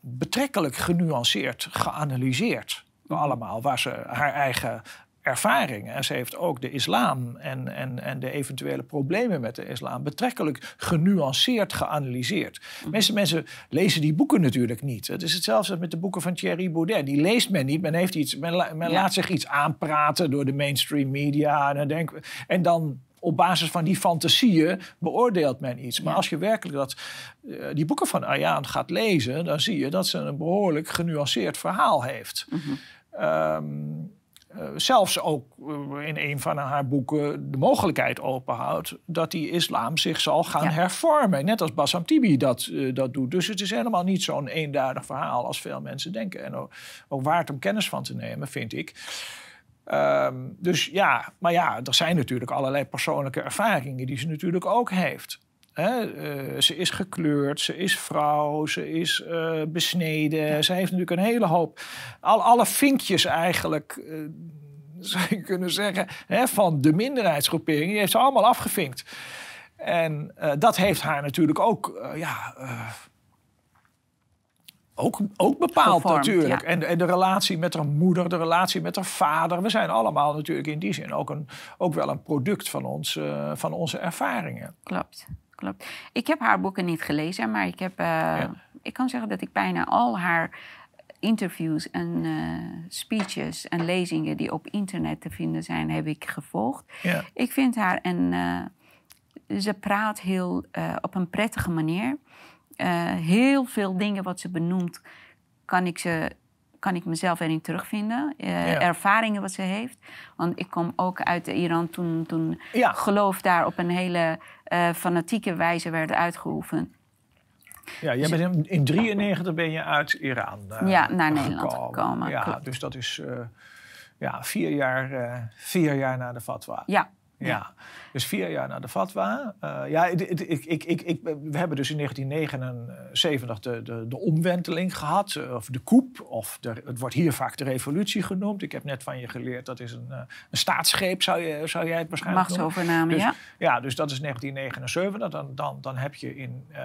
betrekkelijk genuanceerd geanalyseerd. Allemaal, waar ze haar eigen ervaringen. En ze heeft ook de islam en, en, en de eventuele problemen met de islam betrekkelijk genuanceerd geanalyseerd. De meeste mensen lezen die boeken natuurlijk niet. Het is hetzelfde met de boeken van Thierry Baudet. Die leest men niet. Men, heeft iets, men, men laat zich iets aanpraten door de mainstream media. En dan, denk, en dan op basis van die fantasieën beoordeelt men iets. Maar als je werkelijk dat, uh, die boeken van Ayaan gaat lezen, dan zie je dat ze een behoorlijk genuanceerd verhaal heeft. Mm -hmm. Uh, zelfs ook uh, in een van haar boeken de mogelijkheid openhoudt dat die islam zich zal gaan ja. hervormen. Net als Bassam Tibi dat, uh, dat doet. Dus het is helemaal niet zo'n eenduidig verhaal als veel mensen denken. En ook, ook waard om kennis van te nemen, vind ik. Um, dus ja, maar ja, er zijn natuurlijk allerlei persoonlijke ervaringen die ze natuurlijk ook heeft. Hè? Uh, ze is gekleurd, ze is vrouw, ze is uh, besneden. Ja. Ze heeft natuurlijk een hele hoop. Al, alle vinkjes eigenlijk, uh, zou je kunnen zeggen, hè, van de minderheidsgroepering, die heeft ze allemaal afgevinkt. En dat heeft haar natuurlijk ook ja, ook, ook bepaald Gevormd, natuurlijk. Ja. En, en, de relatie met haar moeder, de relatie met haar vader. We zijn allemaal natuurlijk in die zin ook, een, ook wel een product van, ons, van onze ervaringen. Klopt, klopt. Ik heb haar boeken niet gelezen, maar ik, heb, uh, ja. ik kan zeggen dat ik bijna al haar interviews en uh, speeches en lezingen die op internet te vinden zijn, heb ik gevolgd. Ja. Ik vind haar en ze praat heel op een prettige manier. Heel veel dingen wat ze benoemt, kan ik, ze, kan ik mezelf erin terugvinden. Uh, ja. Ervaringen wat ze heeft. Want ik kom ook uit Iran toen, toen ja. geloof daar op een hele uh, fanatieke wijze werd uitgeoefend. Ja, jij bent in 1993 ben je uit Iran ja, naar Nederland gekomen. Ja, klopt. dus dat is ja, vier, jaar, vier jaar na de fatwa. Ja, ja. dus vier jaar na de fatwa. Uh, ja, ik, ik, ik, ik, we hebben dus in 1979 de, de, de omwenteling gehad, eh, of de coup, of de, het wordt hier vaak de revolutie genoemd. Ik heb net van je geleerd, dat is een, uh, een staatsgreep, zou, je, zou jij het waarschijnlijk Machtsovername, dus, ja. Ja, dus dat is 1979. Dan, dan, dan heb je in uh,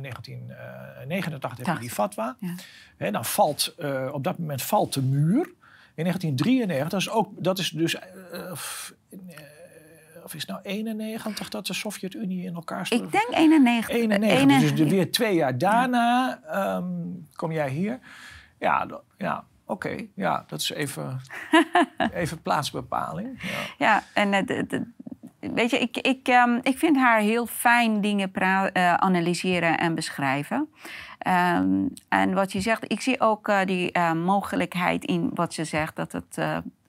1989 heb je die fatwa. Ja. He, dan valt, op dat moment valt de muur. In 1993, dat is, ook, dat is dus of is het nou 91 dat de Sovjet-Unie in elkaar stond? Ik denk 91. 91, 91. dus weer twee jaar daarna um, kom jij hier. Ja, ja oké. Okay. Ja, dat is even, even plaatsbepaling. Ja, ja en uh, de, weet je, ik, ik, um, ik vind haar heel fijn dingen uh, analyseren en beschrijven. Um, en wat je zegt, ik zie ook uh, die uh, mogelijkheid in wat ze zegt. Dat het,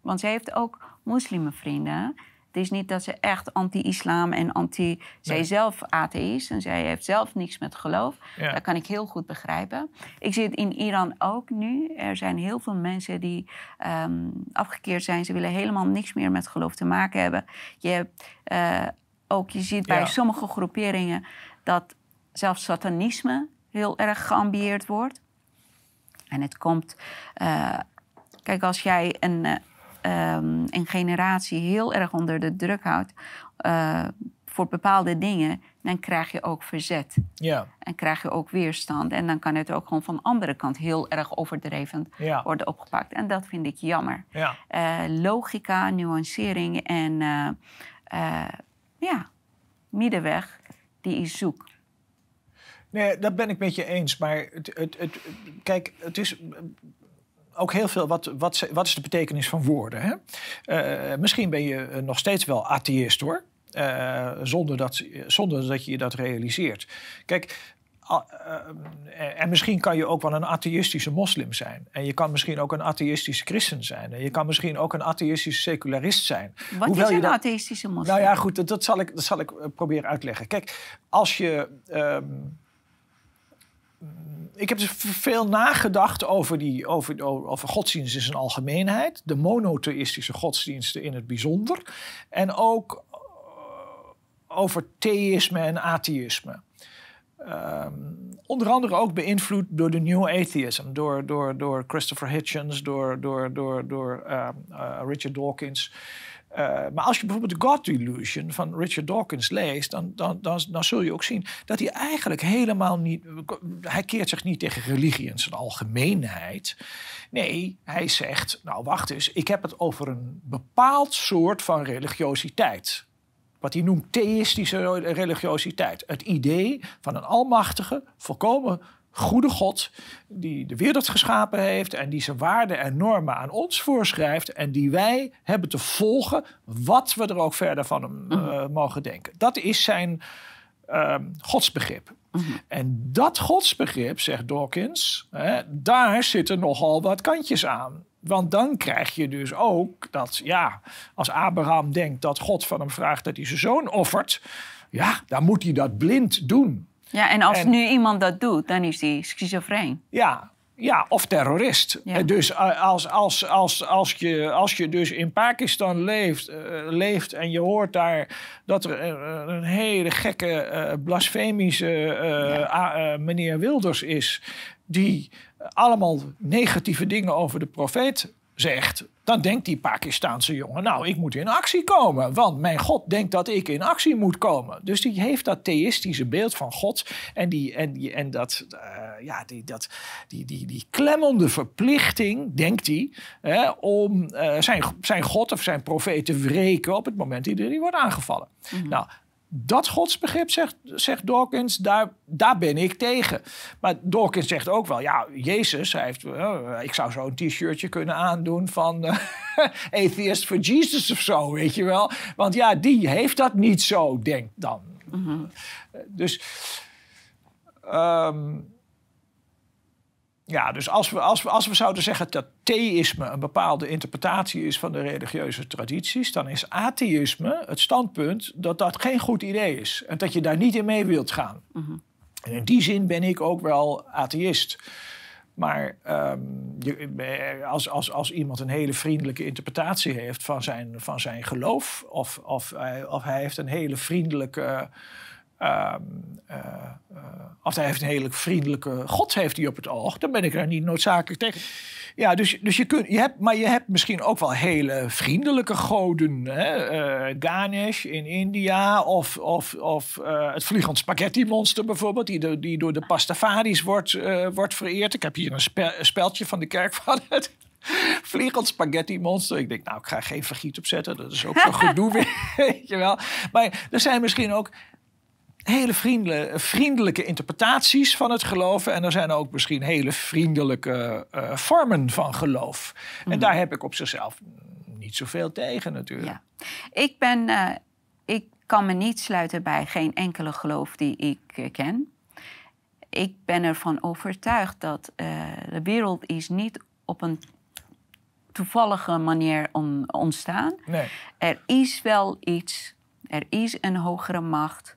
want ze heeft ook moslimvrienden is niet dat ze echt anti-islam en anti... Zij is zelf atheïst en zij heeft zelf niks met geloof. Ja. Dat kan ik heel goed begrijpen. Ik zie het in Iran ook nu. Er zijn heel veel mensen die ehm, afgekeerd zijn. Ze willen helemaal niks meer met geloof te maken hebben. Je hebt eh, ook, je ziet bij Ja. sommige groeperingen dat zelfs satanisme heel erg geambieerd wordt. En het komt. eh, kijk, als jij een, eh, ehm, een generatie heel erg onder de druk houdt eh, voor bepaalde dingen, dan krijg je ook verzet. Ja, En krijg je ook weerstand. En dan kan het ook gewoon van de andere kant heel erg overdreven ja, worden opgepakt. En dat vind ik jammer. ja. Eh, logica, nuancering en eh, ja, middenweg, die is zoek. Nee, dat ben ik met je eens. Maar het, het, het, kijk, het is ook heel veel. Wat, wat, wat is de betekenis van woorden? Hè? Eh, misschien ben je eh, nog steeds wel atheïst hoor. Eh, zonder, dat, zonder dat je dat realiseert. Kijk. en misschien kan je ook wel een atheïstische moslim zijn. En je kan misschien ook een atheïstische christen zijn. En je kan misschien ook een atheïstische secularist zijn. Wat Hoewel is een dat- atheïstische moslim? nou ja, goed, dat, dat zal ik, dat zal ik proberen uit te leggen. Kijk, als je. ehm, ik heb dus veel nagedacht over, die, over, over godsdienst in zijn algemeenheid. De monotheïstische godsdiensten in het bijzonder. En ook eh, over theïsme en atheïsme. Ehm, onder andere ook beïnvloed door de New Atheism, door, door, door Christopher Hitchens, door, door, door, door ehm, eh, Richard Dawkins. Eh, maar als je bijvoorbeeld The God Delusion van Richard Dawkins leest, dan, dan, dan, dan zul je ook zien dat hij eigenlijk helemaal niet. Hij keert zich niet tegen religie in zijn algemeenheid. Nee, hij zegt: Nou, wacht eens, ik heb het over een bepaald soort van religiositeit wat hij noemt theïstische religiositeit. Het idee van een almachtige, volkomen goede God... die de wereld geschapen heeft... en die zijn waarden en normen aan ons voorschrijft... en die wij hebben te volgen... wat we er ook verder van hem eh, mogen denken. Dat is zijn ehm, godsbegrip. En dat godsbegrip, zegt Dawkins, hè, daar zitten nogal wat kantjes aan. Want dan krijg je dus ook dat, ja, als Abraham denkt dat God van hem vraagt dat hij zijn zoon offert, ja, dan moet hij dat blind doen. Ja, en als En- nu iemand dat doet, dan is die schizofreen. Ja, ja of terrorist. Ja. Eh, Dus eh, als, als, als, als, je, als je dus in Pakistan leeft, eh, leeft en je hoort daar dat er een hele gekke, blasfemische meneer Wilders is, die allemaal negatieve dingen over de profeet zegt, dan denkt die Pakistaanse jongen, nou, ik moet in actie komen, want mijn God denkt dat ik in actie moet komen. Dus die heeft dat theïstische beeld van God en, die, en, die, en dat, eh, ja, die, dat, die, die, die klemmende verplichting, denkt hij, hè, om eh, zijn, zijn God of zijn profeet te wreken op het moment dat hij wordt aangevallen. Nou, dat godsbegrip, zegt, zegt Dawkins, daar, daar ben ik tegen. Maar Dawkins zegt ook wel, ja, Jezus, hij heeft, eh, ik zou zo'n t-shirtje kunnen aandoen van eh, Atheist for Jesus of zo, weet je wel. Want ja, die heeft dat niet zo, denkt dan. Eh, Dus, ehm, ja, dus als we, als, we, als we zouden zeggen dat theïsme een bepaalde interpretatie is van de religieuze tradities, dan is atheïsme het standpunt dat dat geen goed idee is en dat je daar niet in mee wilt gaan. En in die zin ben ik ook wel atheïst. Maar ehm, je- eh, als, als, als iemand een hele vriendelijke interpretatie heeft van zijn, van zijn geloof, of, of, of hij heeft een hele vriendelijke. Of hij heeft een hele vriendelijke God heeft hij op het oog, dan ben ik er niet noodzakelijk tegen. Ja, dus, dus je kunt, je hebt, maar je hebt misschien ook wel hele vriendelijke goden. Hè? Eh, Ganesh in India of, of, of het vliegend spaghetti monster bijvoorbeeld, die, die door de Pastafaris wordt, wordt vereerd. Ik heb hier een, spe- speldje van de kerk van het vliegend spaghetti monster. Ik denk, nou, ik ga geen vergiet opzetten. Dat is ook zo gedoe weer, weet je wel. Maar er zijn misschien ook hele vriendelijke, vriendelijke interpretaties van het geloven. En er zijn ook misschien hele vriendelijke eh, vormen van geloof. En daar heb ik op zichzelf niet zoveel tegen natuurlijk. Ja. Ik, ben, eh, ik kan me niet sluiten bij geen enkele geloof die ik eh, ken. Ik ben ervan overtuigd dat eh, de wereld is niet op een toevallige manier ontstaan. Nee. Er is wel iets, er is een hogere macht.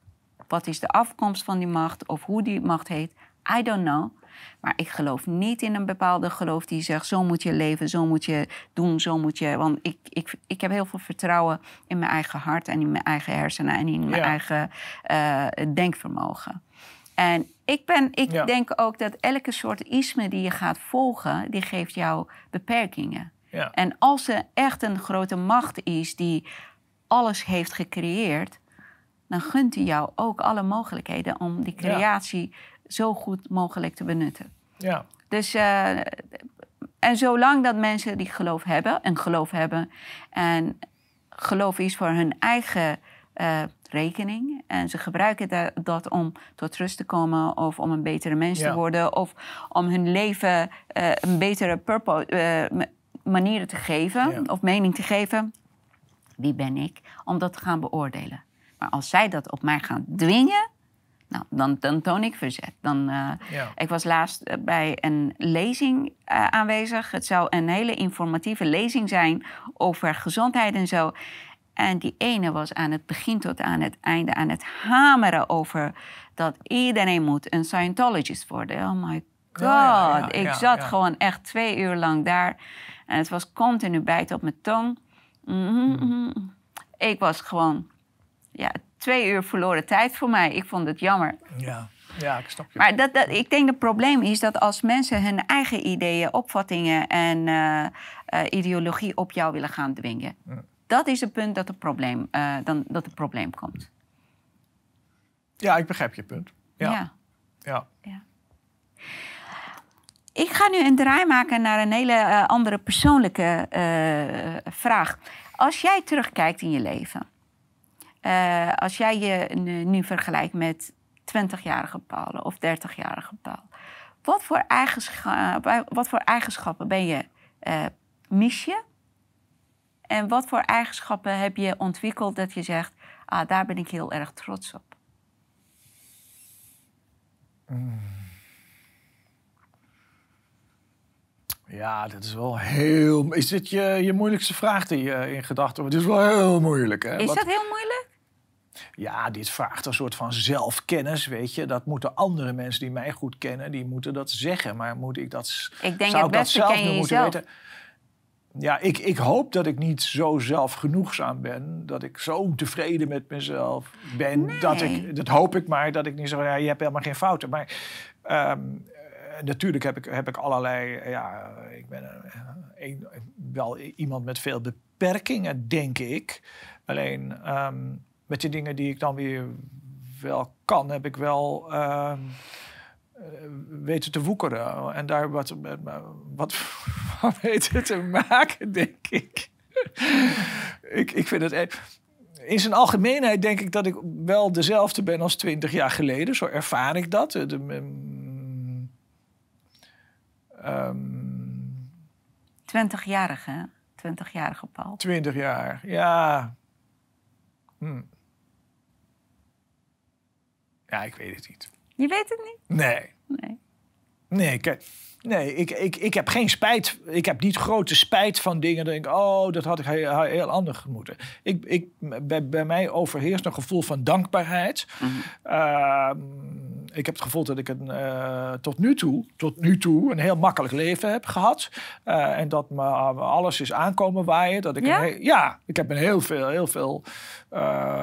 Wat is de afkomst van die macht of hoe die macht heet? I don't know. Maar ik geloof niet in een bepaalde geloof die zegt: zo moet je leven, zo moet je doen, zo moet je. Want ik, ik, ik heb heel veel vertrouwen in mijn eigen hart en in mijn eigen hersenen en in mijn eigen uh, denkvermogen. En ik, ben, ik denk ook dat elke soort isme die je gaat volgen, die geeft jou beperkingen. Ja. En als er echt een grote macht is die alles heeft gecreëerd, dan gunt hij jou ook alle mogelijkheden om die creatie zo goed mogelijk te benutten. Ja. Dus, uh, en zolang dat mensen die geloof hebben, een geloof hebben, en geloof is voor hun eigen uh, rekening, en ze gebruiken dat, dat, om tot rust te komen, of om een betere mens te worden, of om hun leven uh, een betere purpose, manieren te geven, of mening te geven. Wie ben ik om dat te gaan beoordelen? Maar als zij dat op mij gaan dwingen, nou, dan, dan toon ik verzet. Dan, uh, Ik was laatst eh, bij een lezing uh, aanwezig. Het zou een hele informatieve lezing zijn over gezondheid en zo. En die ene was aan het begin tot aan het einde aan het hameren over dat iedereen moet een Scientologist worden. Oh my god. Ja, ja, ik zat gewoon echt twee uur lang daar. En het was continu bijt op mijn tong. Mm -hmm. Ik was gewoon ja, twee uur verloren tijd voor mij. Ik vond het jammer. Ja, ja ik snap je. Maar dat, dat, ik denk het probleem is dat als mensen hun eigen ideeën, opvattingen en uh, uh, ideologie op jou willen gaan dwingen. Dat is het punt dat het probleem, uh, dan, dat het probleem komt. Ja, ik begrijp je punt. Ja. ja. ja. ja. Ik ga nu een draai maken naar een hele andere persoonlijke vraag. Als jij terugkijkt in je leven, uh, als jij je nu, vergelijkt met 20-jarige Paul of 30-jarige Paul, wat voor, eigenschappen, wat voor eigenschappen ben je, uh, mis je? En wat voor eigenschappen heb je ontwikkeld dat je zegt, ah, daar ben ik heel erg trots op? Mm. Ja, dat is wel heel. Is dit je, je moeilijkste vraag die je in gedachten hebt? Het is wel heel moeilijk. Hè? Is dat heel moeilijk? Ja, dit vraagt een soort van zelfkennis, weet je. Dat moeten andere mensen die mij goed kennen, die moeten dat zeggen. Maar moet ik dat, ik denk zou het beste dat zelf ken je moeten jezelf. weten? Ja, ik, ik hoop dat ik niet zo zelfgenoegzaam ben. Dat ik zo tevreden met mezelf ben. Nee. Dat, ik, dat hoop ik maar. Dat ik niet zo ja, je hebt helemaal geen fouten. Maar ehm, natuurlijk heb ik, heb ik allerlei. Ja, ik ben een, wel iemand met veel beperkingen, denk ik. Alleen ehm, met de dingen die ik dan weer wel kan, heb ik wel uh, weten te woekeren. En daar wat, wat van weten te maken, denk ik. ik, ik vind het. e- In zijn algemeenheid denk ik dat ik wel dezelfde ben als twintig jaar geleden. Zo ervaar ik dat. De, um, um, 20-jarige, 20-jarige Paul. 20 jaar, ja. Hm. Ja, ik weet het niet. Je weet het niet? Nee. Nee. Nee, kijk. Nee, ik, ik, ik heb geen spijt. Ik heb niet grote spijt van dingen. Dat ik denk, oh, dat had ik heel, heel anders moeten. Ik, ik, bij, bij mij overheerst een gevoel van dankbaarheid. Mhm. Uh, ik heb het gevoel dat ik een, uh, tot, nu toe, tot nu toe een heel makkelijk leven heb gehad. Uh, en dat me alles is aankomen waaien. Dat ik Ja? ik heb een heel veel, heel veel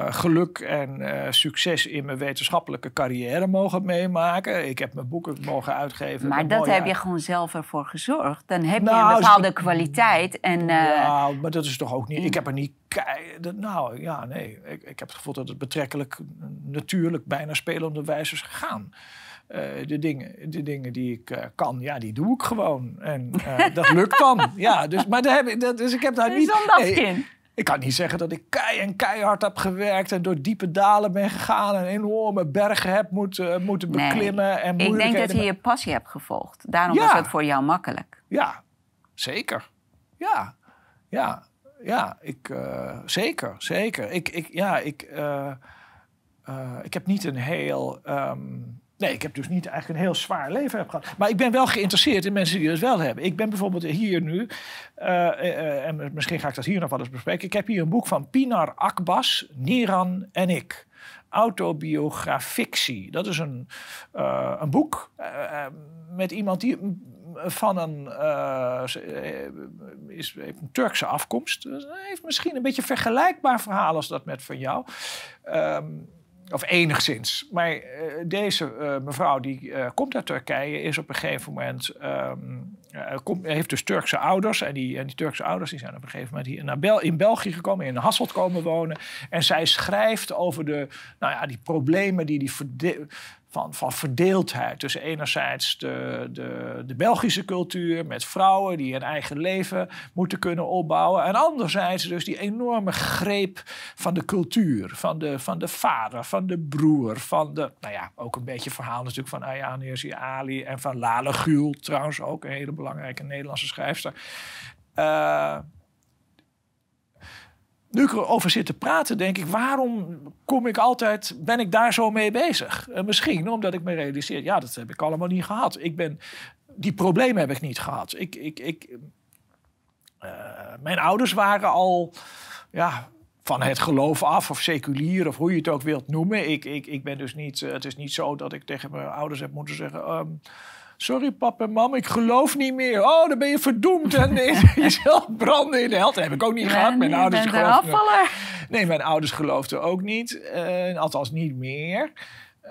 geluk en succes in mijn wetenschappelijke carrière mogen meemaken. Ik heb mijn boeken mogen uitgeven. Maar dat heb je gewoon zelf ervoor gezorgd. Dan heb je Nou, een bepaalde ze- kwaliteit. En, uh, Ja, maar dat is toch ook niet. Ik heb er niet. kei- Nou ja, nee. Ik, ik heb het gevoel dat het betrekkelijk natuurlijk bijna spelende wijze is gegaan. Uh, de, dingen, de dingen die ik uh, kan, ja, die doe ik gewoon. En uh, dat lukt dan. Ja, dus, maar daar heb ik, dat, dus ik heb daar een niet. zondagskind. Ik kan niet zeggen dat ik kei en keihard heb gewerkt en door diepe dalen ben gegaan en enorme bergen heb moeten, moeten Nee. beklimmen. En Ik denk dat je je passie hebt gevolgd. Daarom Ja. was het voor jou makkelijk. Ja, zeker. Ja, ja, ja. Ik, uh, zeker, zeker. Ik, ik, ja, ik, uh, uh, ik heb niet een heel um, Nee, ik heb dus niet eigenlijk een heel zwaar leven heb gehad. Maar ik ben wel geïnteresseerd in mensen die het wel hebben. Ik ben bijvoorbeeld hier nu, uh, uh, en misschien ga ik dat hier nog wel eens bespreken. Ik heb hier een boek van Pinar Akbas, Niran en ik. Autobiografictie. Dat is een, een boek met iemand die van een, is, Turkse afkomst. Dus heeft misschien een beetje vergelijkbaar verhaal als dat met van jou. Um, of enigszins. Maar uh, deze uh, mevrouw die uh, komt uit Turkije, is op een gegeven moment. Komt, heeft dus Turkse ouders. En die, en die Turkse ouders die zijn op een gegeven moment hier naar Bel in België gekomen, in Hasselt komen wonen. En zij schrijft over de, nou ja, die problemen die die van, van verdeeldheid tussen enerzijds de, de, de Belgische cultuur met vrouwen die een eigen leven moeten kunnen opbouwen. En anderzijds dus die enorme greep van de cultuur, van de, van de vader, van de broer, van de, nou ja, ook een beetje verhaal natuurlijk van Ayaan Hirsi Ali en van Lale Gül, trouwens ook een hele belangrijke Nederlandse schrijfster. Uh, nu ik erover zit te praten, denk ik, waarom kom ik altijd, ben ik daar zo mee bezig? Uh, misschien omdat ik me realiseer, ja, dat heb ik allemaal niet gehad. Ik ben, die problemen heb ik niet gehad. Ik, ik, ik, uh, mijn ouders waren al, ja, van het geloof af, of seculier, of hoe je het ook wilt noemen. Ik, ik, ik ben dus niet, uh, het is niet zo dat ik tegen mijn ouders heb moeten zeggen. Um, Sorry, papa en mam, ik geloof niet meer. Oh, dan ben je verdoemd en jezelf branden in de hel. Dat heb ik ook niet gehad. Mijn ouders geloofden. Nee, mijn ouders geloofden ook niet. Uh, althans, niet meer.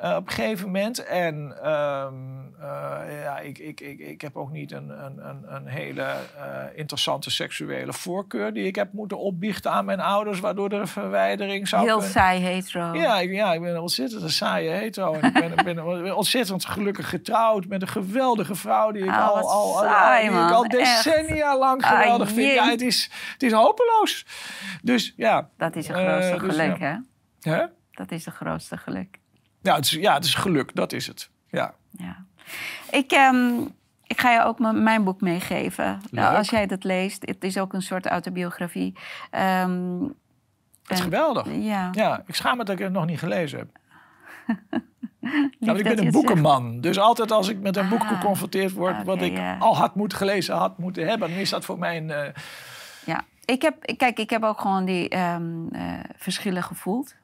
Uh, op een gegeven moment. En um, uh, ja, ik, ik, ik, ik heb ook niet een, een, een hele uh, interessante seksuele voorkeur die ik heb moeten opbiechten aan mijn ouders, waardoor er een verwijdering zou Heel saai hetero. Ja, ik, ja, ik ben een ontzettend een saaie hetero. en ik ben, ben, ontzettend gelukkig getrouwd met een geweldige vrouw die ik oh, al, al, saai, al, die ik al decennia Echt. lang geweldig ah, vind. Ja, het is, het is hopeloos. Dus ja. Dat is het grootste dus, geluk, ja. hè? Hè? Dat is het grootste geluk. Ja, het is, ja, het is geluk, dat is het. Ja. ja. Ik, um, ik ga je ook mijn boek meegeven. Nou, als jij dat leest, het is ook een soort autobiografie. Um, dat is geweldig. Ja. ja. Ik schaam me dat ik het nog niet gelezen heb. nou, ik ben een boekenman. Dus altijd als ik met een boek ah, geconfronteerd word... Okay, wat ik yeah. al had moeten gelezen had moeten hebben... dan is dat voor mij een... Uh... Ja, ik heb, kijk, ik heb ook gewoon die um, uh, verschillen gevoeld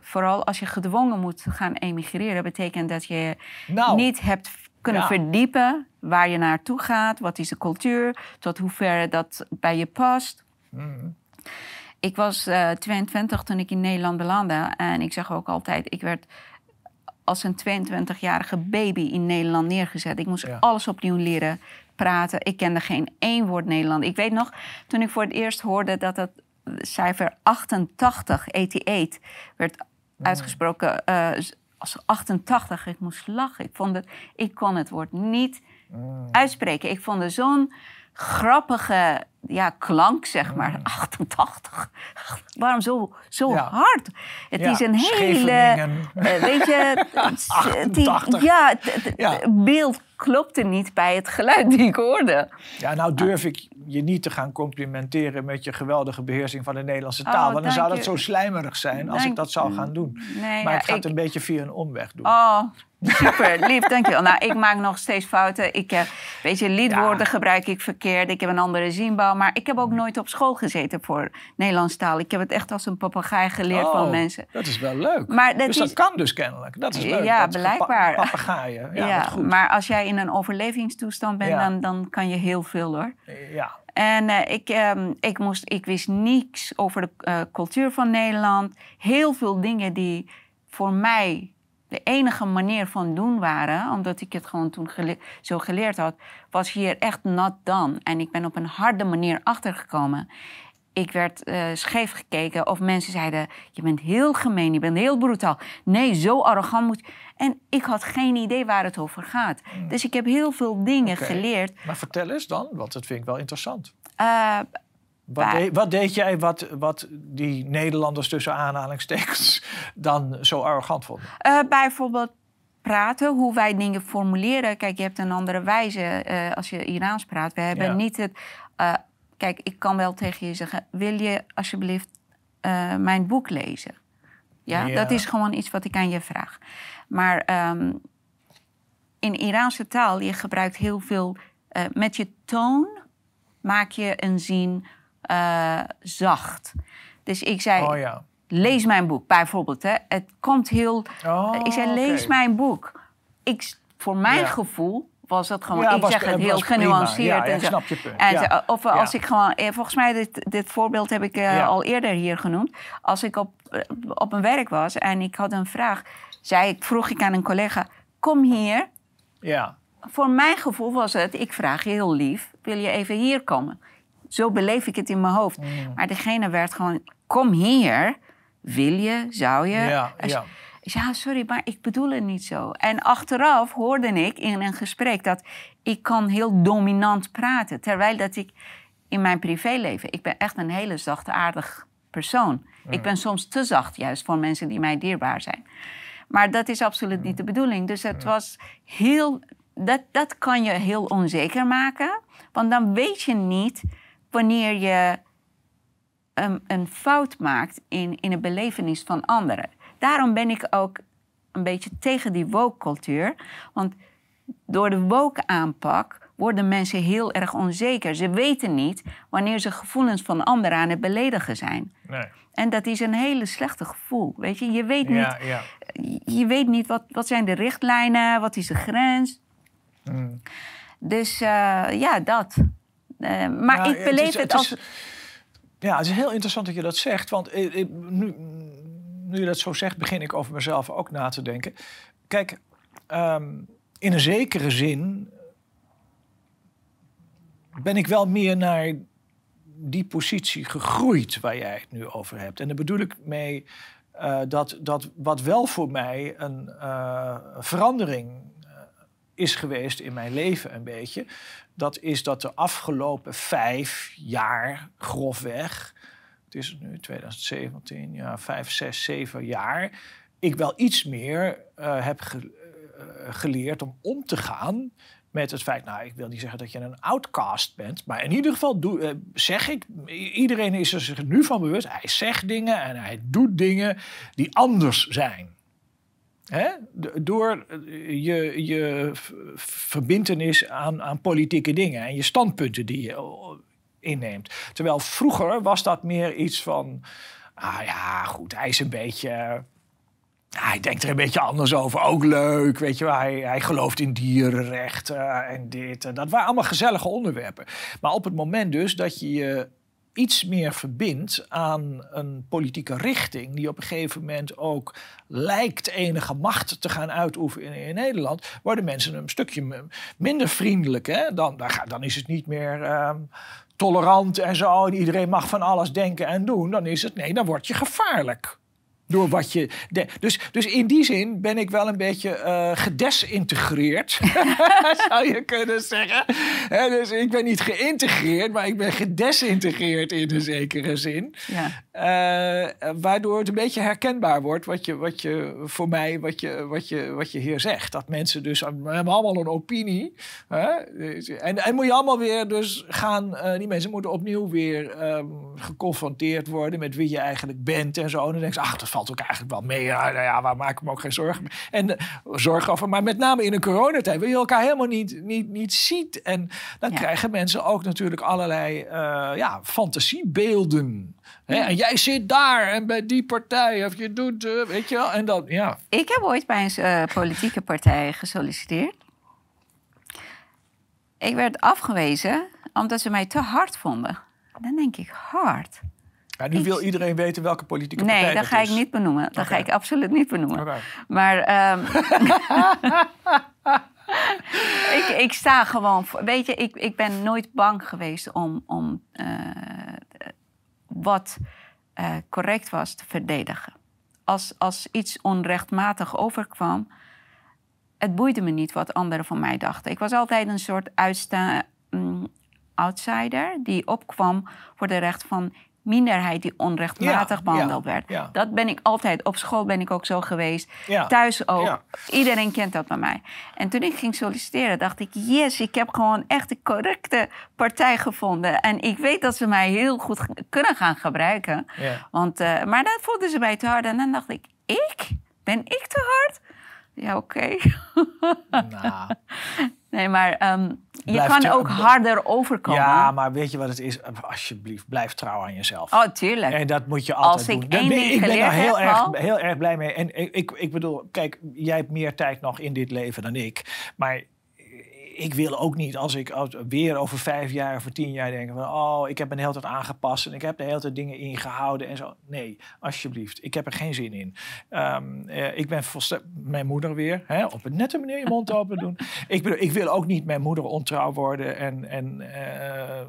vooral als je gedwongen moet gaan emigreren, betekent dat je nou, niet hebt kunnen ja. verdiepen waar je naartoe gaat, wat is de cultuur, tot hoever dat bij je past. Mm. Ik was uh, 22 toen ik in Nederland belandde en ik zeg ook altijd, ik werd als een 22-jarige baby in Nederland neergezet. Ik moest Ja. alles opnieuw leren praten. Ik kende geen één woord Nederland. Ik weet nog, toen ik voor het eerst hoorde dat het cijfer 88, 88, werd uitgesproken eh, als 88. Ik moest lachen. Ik, vond het, ik kon het woord niet uitspreken. Ik vond het zo'n grappige ja, klank, zeg maar. 88. Waarom zo, zo Ja. hard? Het Ja, is een hele... Eh, weet je... die- 88. ja, het- Ja. beeld klopte niet bij het geluid die ik hoorde. Ja, nou durf ik je niet te gaan complimenteren met je geweldige beheersing van de Nederlandse taal. Oh, want dan zou dat je. zo slijmerig zijn als ik dat zou gaan doen. Nee, maar ik ga het ik- een beetje via een omweg doen. Oh, super. Lief, dankjewel. Nou, ik maak nog steeds fouten. Ik, eh, weet je, liedwoorden gebruik ik verkeerd. Ik heb een andere zienbouw. Maar ik heb ook nooit op school gezeten voor Nederlands taal. Ik heb het echt als een papegaai geleerd Oh, van mensen. Dat is wel leuk. Maar dat dus is- dat kan dus kennelijk. Dat is leuk. Ja, dat blijkbaar. Papegaaien. Ja, goed. maar als jij in een overlevingstoestand bent, Ja. dan, dan kan je heel veel hoor. Ja. En eh, ik, ehm, ik, moest, ik wist niets over de eh, cultuur van Nederland. Heel veel dingen die voor mij de enige manier van doen waren, omdat ik het gewoon toen gele- zo geleerd had, was hier echt not done. En ik ben op een harde manier achtergekomen. Ik werd eh, scheef gekeken of mensen zeiden: Je bent heel gemeen, je bent heel brutaal. Nee, zo arrogant moet je. En ik had geen idee waar het over gaat. Dus ik heb heel veel dingen geleerd. Maar vertel eens dan, want dat vind ik wel interessant. Eh, Wat, wat deed jij wat, wat die Nederlanders tussen aanhalingstekens dan zo arrogant vonden? Eh, bijvoorbeeld praten, hoe wij dingen formuleren. Kijk, je hebt een andere wijze eh, als je Iraans praat. We hebben Ja. niet het... eh, kijk, ik kan wel tegen je zeggen... wil je alsjeblieft mijn boek lezen? Ja, Ja. dat is gewoon iets wat ik aan je vraag. Maar ehm, in Iraanse taal, je gebruikt heel veel... met je toon maak je een zin eh, zacht. Dus ik zei, Oh ja. lees mijn boek, bijvoorbeeld. Hè. Het komt heel... Oh, ik zei, lees mijn boek. Ik, voor mijn Ja. gevoel was dat gewoon... Ja, ik was- zeg het heel genuanceerd. En zo. snap je punt. En zo, Of als ik gewoon... eh, Volgens mij, dit, dit voorbeeld heb ik eh, al eerder hier genoemd. Als ik op, op mijn werk was en ik had een vraag... Zei ik, vroeg ik aan een collega, kom hier. Ja. Voor mijn gevoel was het, ik vraag je heel lief... wil je even hier komen? Zo beleef ik het in mijn hoofd. Mm. Maar degene werd gewoon, kom hier. Wil je, zou je? Ja, Als- ja. Zei, ah, sorry, maar ik bedoel het niet zo. En achteraf hoorde ik in een gesprek dat ik kan heel dominant praten. Terwijl dat ik in mijn privéleven, ik ben echt een hele zachtaardig persoon. Ik ben soms te zacht, juist voor mensen die mij dierbaar zijn. Maar dat is absoluut niet de bedoeling. Dus het was heel, dat, dat kan je heel onzeker maken. Want dan weet je niet wanneer je een, een fout maakt in, in een belevenis van anderen. Daarom ben ik ook een beetje tegen die woke-cultuur. Want door de woke-aanpak worden mensen heel erg onzeker. Ze weten niet wanneer ze gevoelens van anderen aan het beledigen zijn. Nee. En dat is een hele slechte gevoel. Weet je, je weet niet, Ja, ja. je weet niet wat, wat zijn de richtlijnen, wat is de grens. Mm. Dus eh, ja, dat. Eh, maar Ja, ik het beleef is- het, het als. is- Ja, het is heel interessant dat je dat zegt. Want eh, eh, nu, nu je dat zo zegt, begin ik over mezelf ook na te denken. Kijk, ehm, in een zekere zin ben ik wel meer naar die positie gegroeid waar jij het nu over hebt. En daar bedoel ik mee dat, dat wat wel voor mij een eh, verandering is geweest in mijn leven een beetje, dat is dat de afgelopen vijf jaar grofweg, het is nu 2017, ja, vijf, zes, zeven jaar, ik wel iets meer eh, heb eh, geleerd om om te gaan met het feit, nou, ik wil niet zeggen dat je een outcast bent, maar in ieder geval doe, eh, zeg ik, iedereen is er zich nu van bewust, hij zegt dingen en hij doet dingen die anders zijn. Hè? Door eh, je, je v- verbintenis aan, aan politieke dingen en je standpunten die je eh, inneemt. Terwijl vroeger was dat meer iets van, ah ja, goed, hij is een beetje. Hij denkt er een beetje anders over. Ook leuk, weet je wel. Hij, hij gelooft in dierenrechten en dit en dat. waren allemaal gezellige onderwerpen. Maar op het moment dus dat je je iets meer verbindt aan een politieke richting... die op een gegeven moment ook lijkt enige macht te gaan uitoefenen in, Nederland... worden mensen een stukje minder vriendelijk. Hè? Dan, dan is het niet meer... ehm, tolerant en zo, en iedereen mag van alles denken en doen, dan is het nee, dan word je gevaarlijk. Door wat je. de- dus, dus in die zin ben ik wel een beetje eh gedesintegreerd, zou je kunnen zeggen. Dus ik ben niet geïntegreerd, maar ik ben gedesintegreerd in een zekere zin. Ja. Eh, waardoor het een beetje herkenbaar wordt wat je, wat je voor mij, wat je, wat, je, wat je hier zegt. Dat mensen dus we hebben allemaal een opinie. Hè? En, en moet je allemaal weer dus gaan, eh, die mensen moeten opnieuw weer ehm, geconfronteerd worden met wie je eigenlijk bent en zo. En dan denk je, ach, dat valt ook eigenlijk wel mee. Ja, nou ja, waar maak ik me ook geen zorgen. En eh, zorgen over, maar met name in een coronatijd, wil je elkaar helemaal niet, niet, niet ziet. En dan Ja. krijgen mensen ook natuurlijk allerlei eh, ja, fantasiebeelden. Hè? En jij zit daar en bij die partij, of je doet, eh, weet je wel. En dan, ja. Ik heb ooit bij een politieke partij gesolliciteerd. Ik werd afgewezen omdat ze mij te hard vonden. Dan denk ik, hard? Ja nu wil iedereen weten welke politieke partij Nee, dat ga is. ik niet benoemen. Dat ga ik absoluut niet benoemen. Maar ehm, ik, ik sta gewoon voor. Weet je, ik, ik ben nooit bang geweest om, om eh, wat eh, correct was te verdedigen. Als, als iets onrechtmatig overkwam, het boeide me niet wat anderen van mij dachten. Ik was altijd een soort uitsta mm, outsider die opkwam voor de recht van minderheid die onrechtmatig Ja, behandeld ja, werd. ja. Dat ben ik altijd. Op school ben ik ook zo geweest. Thuis ook. Iedereen kent dat bij mij. En toen ik ging solliciteren, dacht ik: yes, ik heb gewoon echt de correcte partij gevonden. En ik weet dat ze mij heel goed kunnen gaan gebruiken. Want, eh, maar dat voelden ze mij te hard. En dan dacht ik: ik? Ben ik te hard? Ja, oké. Nou, Nee, maar ehm, je kan ook harder overkomen. ja, maar weet je wat het is? Alsjeblieft, blijf trouw aan jezelf. Oh, tuurlijk. En dat moet je altijd Als ik doen. Één ding ik ben daar heel heb, erg, heel erg blij mee. En ik, ik, ik bedoel, kijk, jij hebt meer tijd nog in dit leven dan ik. Maar ik wil ook niet als ik weer over vijf jaar of tien jaar denk van... oh, ik heb me hele tijd aangepast en ik heb de hele tijd dingen ingehouden en zo. Nee, alsjeblieft. Ik heb er geen zin in. Ehm, eh, ik ben. Mijn moeder weer, hè, op een nette manier je mond open doen. Ik, bedoel, ik wil ook niet mijn moeder ontrouw worden en... en eh,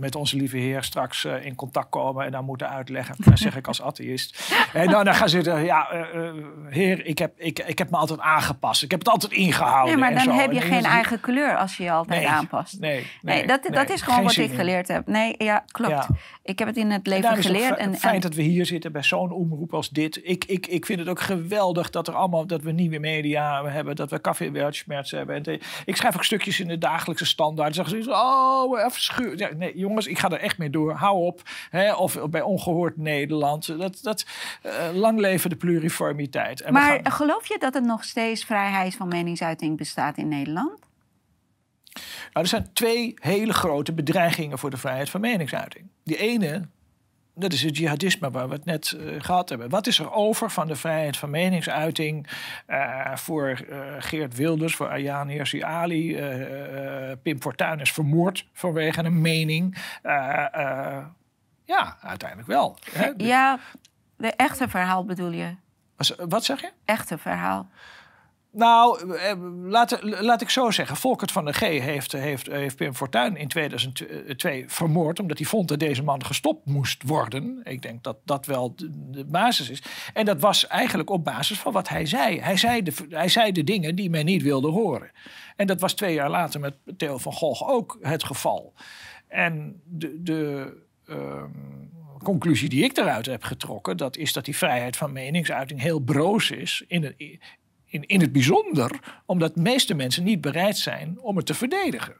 met onze lieve Heer straks eh, in contact komen en dan moeten uitleggen. Dat zeg ik als atheïst. En dan, dan gaan ze zeggen, ja, eh, eh, Heer, ik heb, ik, ik heb me altijd aangepast. Ik heb het altijd ingehouden. nee, maar en dan heb je En geen dan- eigen kleur als je je altijd Nee, aanpast. Nee, Nee, nee, dat, dat is gewoon wat ik geleerd heb. Nee, ja, klopt. Ja. Ik heb het in het En leven het geleerd. En, fijn en- dat we hier zitten bij zo'n omroep als dit. Ik, ik, ik vind het ook geweldig dat er allemaal dat we nieuwe media hebben, dat we Café Weltschmerz hebben. En te- ik schrijf ook stukjes in de dagelijkse standaard. Dan zeggen ze, oh, even schuur. Ja, nee, jongens, ik ga er echt mee door. Hou op. Hè? Of bij Ongehoord Nederland. Dat, dat, eh, lang leven de pluriformiteit. En maar gaan- geloof je dat er nog steeds vrijheid van meningsuiting bestaat in Nederland? Nou, er zijn twee hele grote bedreigingen voor de vrijheid van meningsuiting. Die ene, dat is het jihadisme waar we het net eh, gehad hebben. Wat is er over van de vrijheid van meningsuiting eh, voor eh, Geert Wilders, voor Ayaan Hirsi Ali? Pim Fortuyn is vermoord vanwege een mening. Ja, uiteindelijk wel. Hè? Ja, de echte verhaal bedoel je? Wat zeg je? Echte verhaal. Nou, eh, laat, laat ik zo zeggen. Volkert van der G heeft, heeft, heeft Pim Fortuyn in 2002 vermoord... omdat hij vond dat deze man gestopt moest worden. Ik denk dat dat wel de, de basis is. En dat was eigenlijk op basis van wat hij zei. Hij zei, de, hij zei de dingen die men niet wilde horen. En dat was twee jaar later met Theo van Gogh ook het geval. En de... de ehm, conclusie die ik eruit heb getrokken... dat is dat die vrijheid van meningsuiting heel broos is... in het, in, in het bijzonder omdat de meeste mensen niet bereid zijn om het te verdedigen.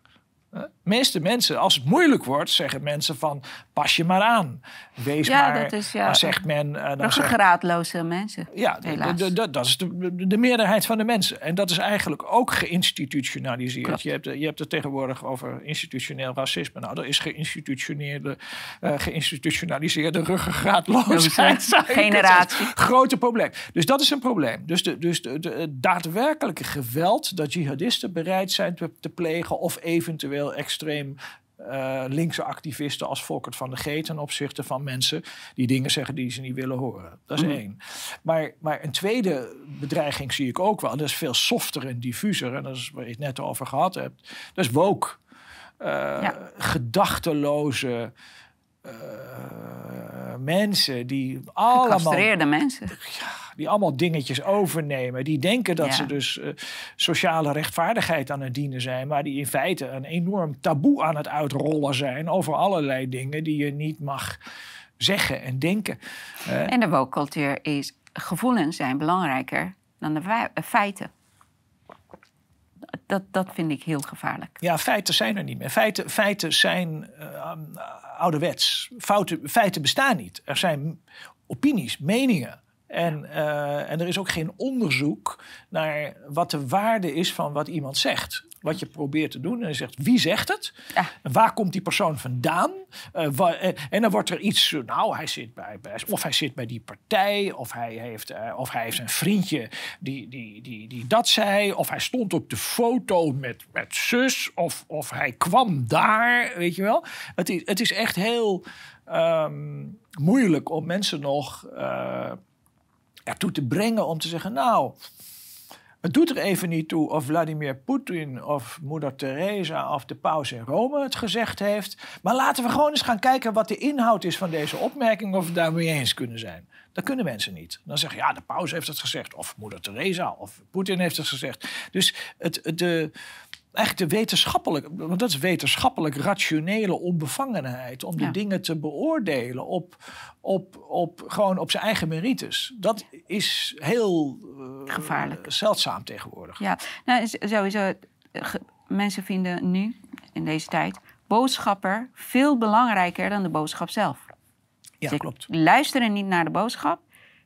Meeste mensen, als het moeilijk wordt, zeggen mensen van pas je maar aan. Wees Ja, maar, dat is, ja, dan zegt men... eh, dan zegt, Ruggengraatloze mensen. ja, de- de- dat is de, de meerderheid van de mensen. En dat is eigenlijk ook geïnstitutionaliseerd. Klopt. Je hebt, je hebt het tegenwoordig over institutioneel racisme. Nou, dat is geïnstitutioneerde, eh, geïnstitutionaliseerde ruggengraatloosheid. Generatie. Grote probleem. Dus dat is een probleem. Dus, de, dus de, daadwerkelijke geweld dat jihadisten bereid zijn te, te plegen... of eventueel extreem eh, linkse activisten als Volkert van de G... ten opzichte van mensen die dingen zeggen die ze niet willen horen. Dat is één. Maar, maar een tweede bedreiging zie ik ook wel. Dat is veel softer en diffuser. En dat is waar je het net over gehad hebt. Dat is woke. Eh, Ja. Gedachteloze eh, mensen die allemaal Gecastreerde mensen. Die allemaal dingetjes overnemen. Die denken dat Ja. ze dus eh, sociale rechtvaardigheid aan het dienen zijn. Maar die in feite een enorm taboe aan het uitrollen zijn. Over allerlei dingen die je niet mag zeggen en denken. Eh, En de woke-cultuur is... Gevoelens zijn belangrijker dan de eh, feiten. Dat, dat vind ik heel gevaarlijk. ja, feiten zijn er niet meer. Feiten, feiten zijn eh, ouderwets. Fouten, feiten bestaan niet. Er zijn opinies, meningen. En, eh, en er is ook geen onderzoek naar wat de waarde is van wat iemand zegt. Wat je probeert te doen. En je zegt, wie zegt het? Ja. En Waar komt die persoon vandaan? Eh, wa- eh, en dan wordt er iets, nou, hij zit bij, bij- of hij zit bij die partij, of hij heeft, of hij heeft een vriendje die, die, die, die dat zei, of hij stond op de foto met, met zus, of, of hij kwam daar, weet je wel. Het is, het is echt heel ehm, moeilijk om mensen nog ertoe te brengen om te zeggen, nou, het doet er even niet toe of Vladimir Poetin of moeder Teresa of de paus in Rome het gezegd heeft. Maar laten we gewoon eens gaan kijken wat de inhoud is van deze opmerking of we daarmee eens kunnen zijn. Dat kunnen mensen niet. Dan zeggen ja, de paus heeft het gezegd of moeder Teresa of Poetin heeft het gezegd. Dus het, het- de, eigenlijk de wetenschappelijk, want dat is wetenschappelijk rationele onbevangenheid om de Ja. dingen te beoordelen op, op, op, gewoon op zijn eigen merites. Dat is heel eh, Gevaarlijk. zeldzaam tegenwoordig. Ja, nou, sowieso. eh, Mensen vinden nu, in deze tijd, boodschapper veel belangrijker dan de boodschap zelf. Ja, Ze klopt. luisteren niet naar de boodschap.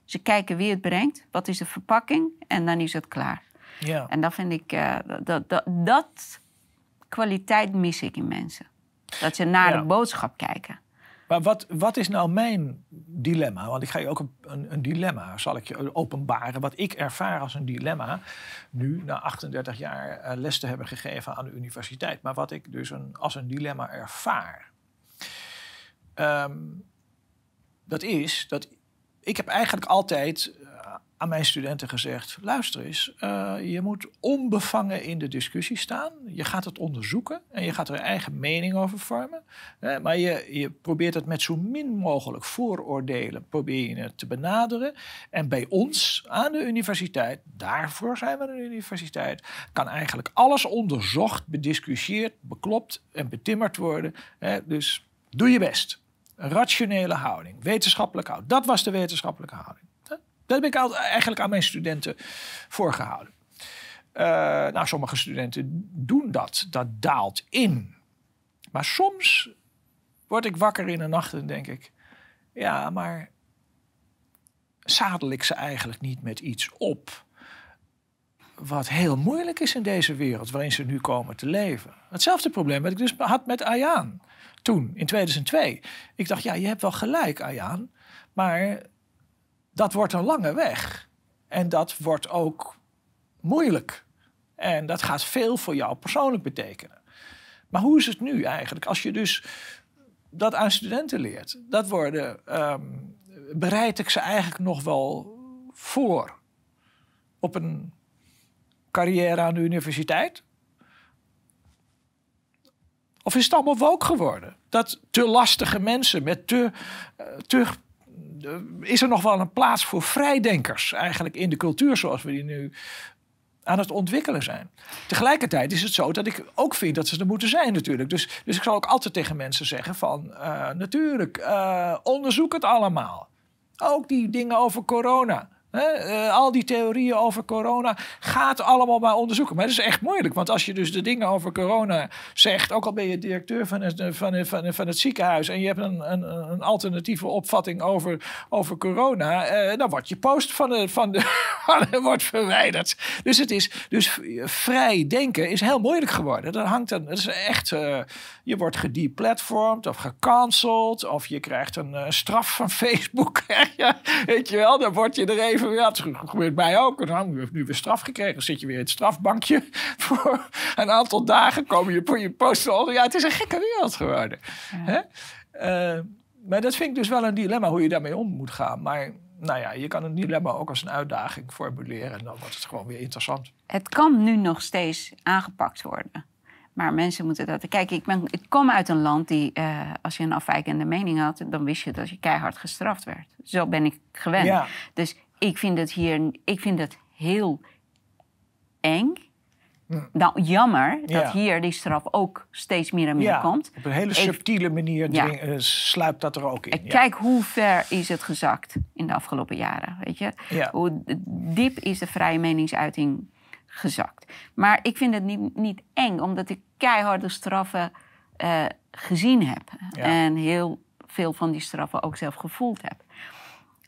Ze kijken wie het brengt, wat is de verpakking en dan is het klaar. Ja. En dat vind ik, uh, dat, dat, dat kwaliteit mis ik in mensen. Dat ze naar Ja. de boodschap kijken. Maar wat, wat is nou mijn dilemma? Want ik ga je ook een, een, dilemma, zal ik je openbaren. Wat ik ervaar als een dilemma, nu na 38 jaar eh, les te hebben gegeven aan de universiteit. Maar wat ik dus een, als een dilemma ervaar. Ehm, dat is dat ik heb eigenlijk altijd eh, aan mijn studenten gezegd: luister eens, eh, je moet onbevangen in de discussie staan. Je gaat het onderzoeken en je gaat er eigen mening over vormen. Hè, maar je, je probeert het met zo min mogelijk vooroordelen probeer je te benaderen. En bij ons aan de universiteit, daarvoor zijn we een universiteit, kan eigenlijk alles onderzocht, bediscussieerd, beklopt en betimmerd worden. Hè, dus doe je best. Een rationele houding, wetenschappelijk houding. Dat was de wetenschappelijke houding. Dat heb ik al- eigenlijk aan mijn studenten voorgehouden. Eh, nou, sommige studenten doen dat. Dat daalt in. Maar soms word ik wakker in de nacht en denk ik... Ja, maar zadel ik ze eigenlijk niet met iets op... wat heel moeilijk is in deze wereld waarin ze nu komen te leven. Hetzelfde probleem wat ik dus had met Ayaan toen, in 2002. Ik dacht, ja, je hebt wel gelijk, Ayaan... maar dat wordt een lange weg. En dat wordt ook moeilijk. En dat gaat veel voor jou persoonlijk betekenen. Maar hoe is het nu eigenlijk? Als je dus dat aan studenten leert, dat worden, ehm, bereid ik ze eigenlijk nog wel voor op een carrière aan de universiteit? Of is het allemaal woke geworden? Dat te lastige mensen met te, eh, te is er nog wel een plaats voor vrijdenkers eigenlijk in de cultuur zoals we die nu aan het ontwikkelen zijn. Tegelijkertijd is het zo dat ik ook vind dat ze er moeten zijn natuurlijk. Dus, dus ik zal ook altijd tegen mensen zeggen van... eh, natuurlijk, eh, onderzoek het allemaal. Ook die dingen over corona. Eh, al die theorieën over corona gaat allemaal maar onderzoeken. Maar dat is echt moeilijk. Want als je dus de dingen over corona zegt... ook al ben je directeur van het, van van van het ziekenhuis... en je hebt een, een, een alternatieve opvatting over, over corona... eh, dan wordt je post van de, van de, wordt verwijderd. Dus, het is, dus vrij denken is heel moeilijk geworden. Dat hangt dan, dat is echt... eh, je wordt gedeplatformd of gecanceld... of je krijgt een straf van Facebook. weet je wel, dan word je er even... Ja, het gebeurt mij ook. Dan heb je nu weer straf gekregen. Dan zit je weer in het strafbankje. Voor een aantal dagen komen je voor je post. Ja, het is een gekke wereld geworden. Hè? Eh, maar dat vind ik dus wel een dilemma hoe je daarmee om moet gaan. Maar nou ja, je kan een dilemma ook als een uitdaging formuleren. En dan wordt het gewoon weer interessant. Het kan nu nog steeds aangepakt worden. Maar mensen moeten dat. Kijk, ik, ben, ik kom uit een land die, eh, als je een afwijkende mening had, dan wist je dat je keihard gestraft werd. Zo ben ik gewend. Ja. Dus ik vind het hier, ik vind het heel eng. Nou, jammer dat. Ja. hier die straf ook steeds meer en meer Ja, komt. op een hele subtiele manier Ja. eh, sluipt dat er ook in. Kijk hoe ver is het gezakt in de afgelopen jaren. Weet je? Hoe diep is de vrije meningsuiting gezakt. Maar ik vind het niet, niet eng, omdat ik keiharde straffen eh, gezien heb. En heel veel van die straffen ook zelf gevoeld heb.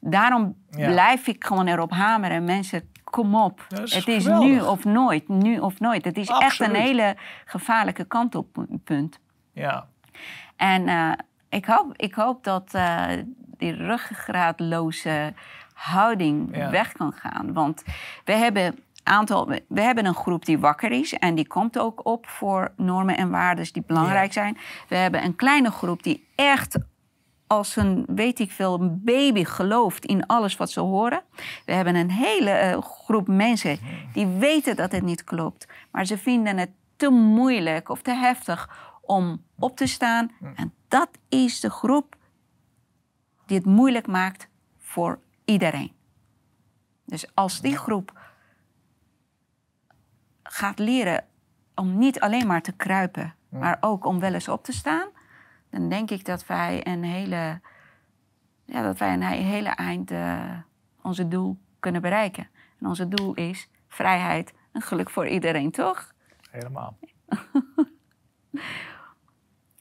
Daarom Ja. blijf ik gewoon erop hameren. Mensen, kom op. Is het is geweldig. nu of nooit, nu of nooit. Het is echt een hele gevaarlijke kantelpunt. Ja. En eh, ik, hoop, ik hoop dat eh, die ruggengraatloze houding Ja. weg kan gaan. Want we hebben, aantal, we hebben een groep die wakker is en die komt ook op voor normen en waarden die belangrijk zijn. We hebben een kleine groep die echt als een, weet ik veel, een baby gelooft in alles wat ze horen. We hebben een hele eh, groep mensen die weten dat het niet klopt. Maar ze vinden het te moeilijk of te heftig om op te staan. En dat is de groep die het moeilijk maakt voor iedereen. Dus als die groep gaat leren om niet alleen maar te kruipen, maar ook om wel eens op te staan, dan denk ik dat wij een hele, ja, dat wij een he- hele eind eh, onze doel kunnen bereiken. En onze doel is vrijheid en geluk voor iedereen, toch? Helemaal.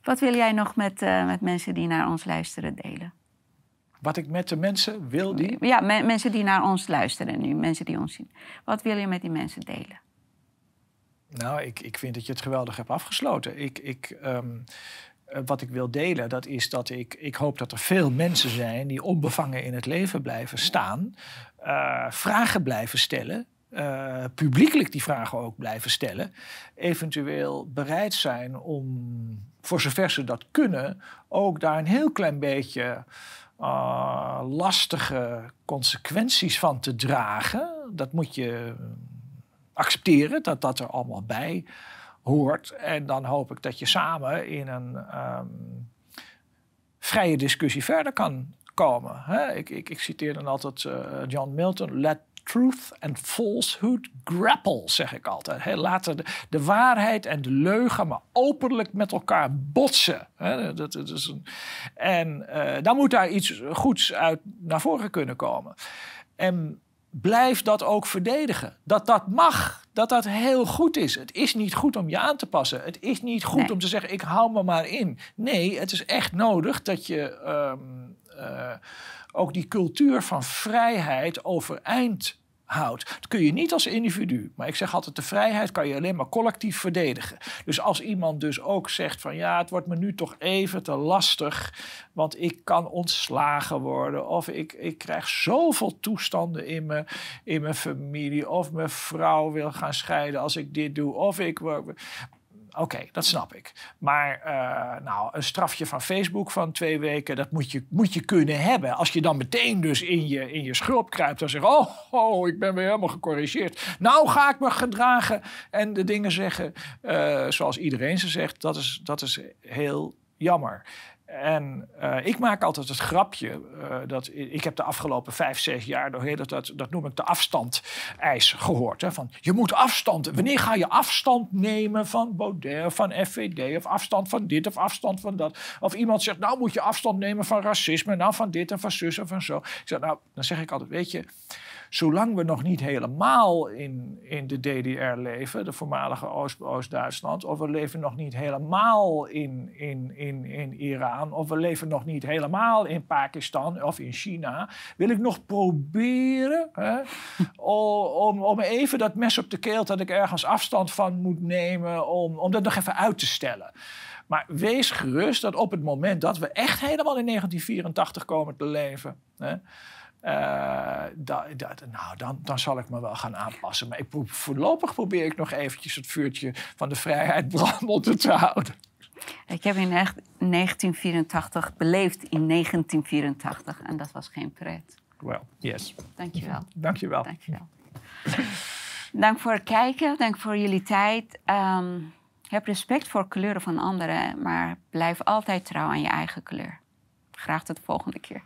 Wat wil jij nog met, eh, met mensen die naar ons luisteren delen? Wat ik met de mensen wil die. Ja, mensen die naar ons luisteren nu, mensen die ons zien. Wat wil je met die mensen delen? Nou, ik, ik vind dat je het geweldig hebt afgesloten. Ik, ik, ehm, eh, wat ik wil delen, dat is dat ik, ik hoop dat er veel mensen zijn die onbevangen in het leven blijven staan, uh, vragen blijven stellen. Uh, publiekelijk die vragen ook blijven stellen. Eventueel bereid zijn om, voor zover ze dat kunnen, ook daar een heel klein beetje lastige consequenties van te dragen. Dat moet je accepteren, dat dat er allemaal bij. En dan hoop ik dat je samen in een um, vrije discussie verder kan komen. Hè? Ik, ik, ik, citeer dan altijd uh, John Milton: Let truth and falsehood grapple, zeg ik altijd. He, laten de, waarheid en de leugen maar openlijk met elkaar botsen. dat, is een, en uh, dan moet daar iets goeds uit naar voren kunnen komen. En blijf dat ook verdedigen. Dat dat mag, dat dat heel goed is. Het is niet goed om je aan te passen. Het is niet goed om te zeggen, ik hou me maar in. Nee, het is echt nodig dat je um, uh, ook die cultuur van vrijheid overeind Dat kun je niet als individu. Maar ik zeg altijd, de vrijheid kan je alleen maar collectief verdedigen. Dus als iemand dus ook zegt van ja, het wordt me nu toch even te lastig, want ik kan ontslagen worden of ik, ik krijg zoveel toestanden in mijn, in mijn familie of mijn vrouw wil gaan scheiden als ik dit doe of ik Oké, dat snap ik. Maar uh, nou, een strafje van Facebook van twee weken, dat moet je, moet je kunnen hebben. Als je dan meteen dus in je, in je schulp kruipt en zegt: oh, oh, ik ben weer helemaal gecorrigeerd. Nou ga ik me gedragen en de dingen zeggen uh, zoals iedereen ze zegt. Dat is, dat is heel jammer. En uh, ik maak altijd het grapje uh, dat ik heb de afgelopen vijf, zes jaar doorheen dat, dat, dat noem ik de afstand-eis gehoord. Hè, van je moet afstand. Wanneer ga je afstand nemen van Baudet van FVD of afstand van dit of afstand van dat? Of iemand zegt nou moet je afstand nemen van racisme, nou van dit en van zus en van zo. Ik zeg nou, dan zeg ik altijd, weet je zolang we nog niet helemaal in, in de DDR leven, de voormalige Oost-Duitsland, of we leven nog niet helemaal in, in, in, in Iran, of we leven nog niet helemaal in Pakistan of in China, wil ik nog proberen hè, om, om even dat mes op de keel dat ik ergens afstand van moet nemen, om, om dat nog even uit te stellen. Maar wees gerust dat op het moment dat we echt helemaal in 1984 komen te leven. Hè, uh, da, nou, dan, dan zal ik me wel gaan aanpassen. Maar ik, voorlopig probeer ik nog eventjes het vuurtje van de vrijheid brandend te houden. Ik heb in 1984 beleefd in 1984 en dat was geen pret. Well, yes. Dankjewel. Dankjewel. Dankjewel. Dank voor het kijken, dank voor jullie tijd. Um, heb respect voor kleuren van anderen, maar blijf altijd trouw aan je eigen kleur. Graag tot de volgende keer.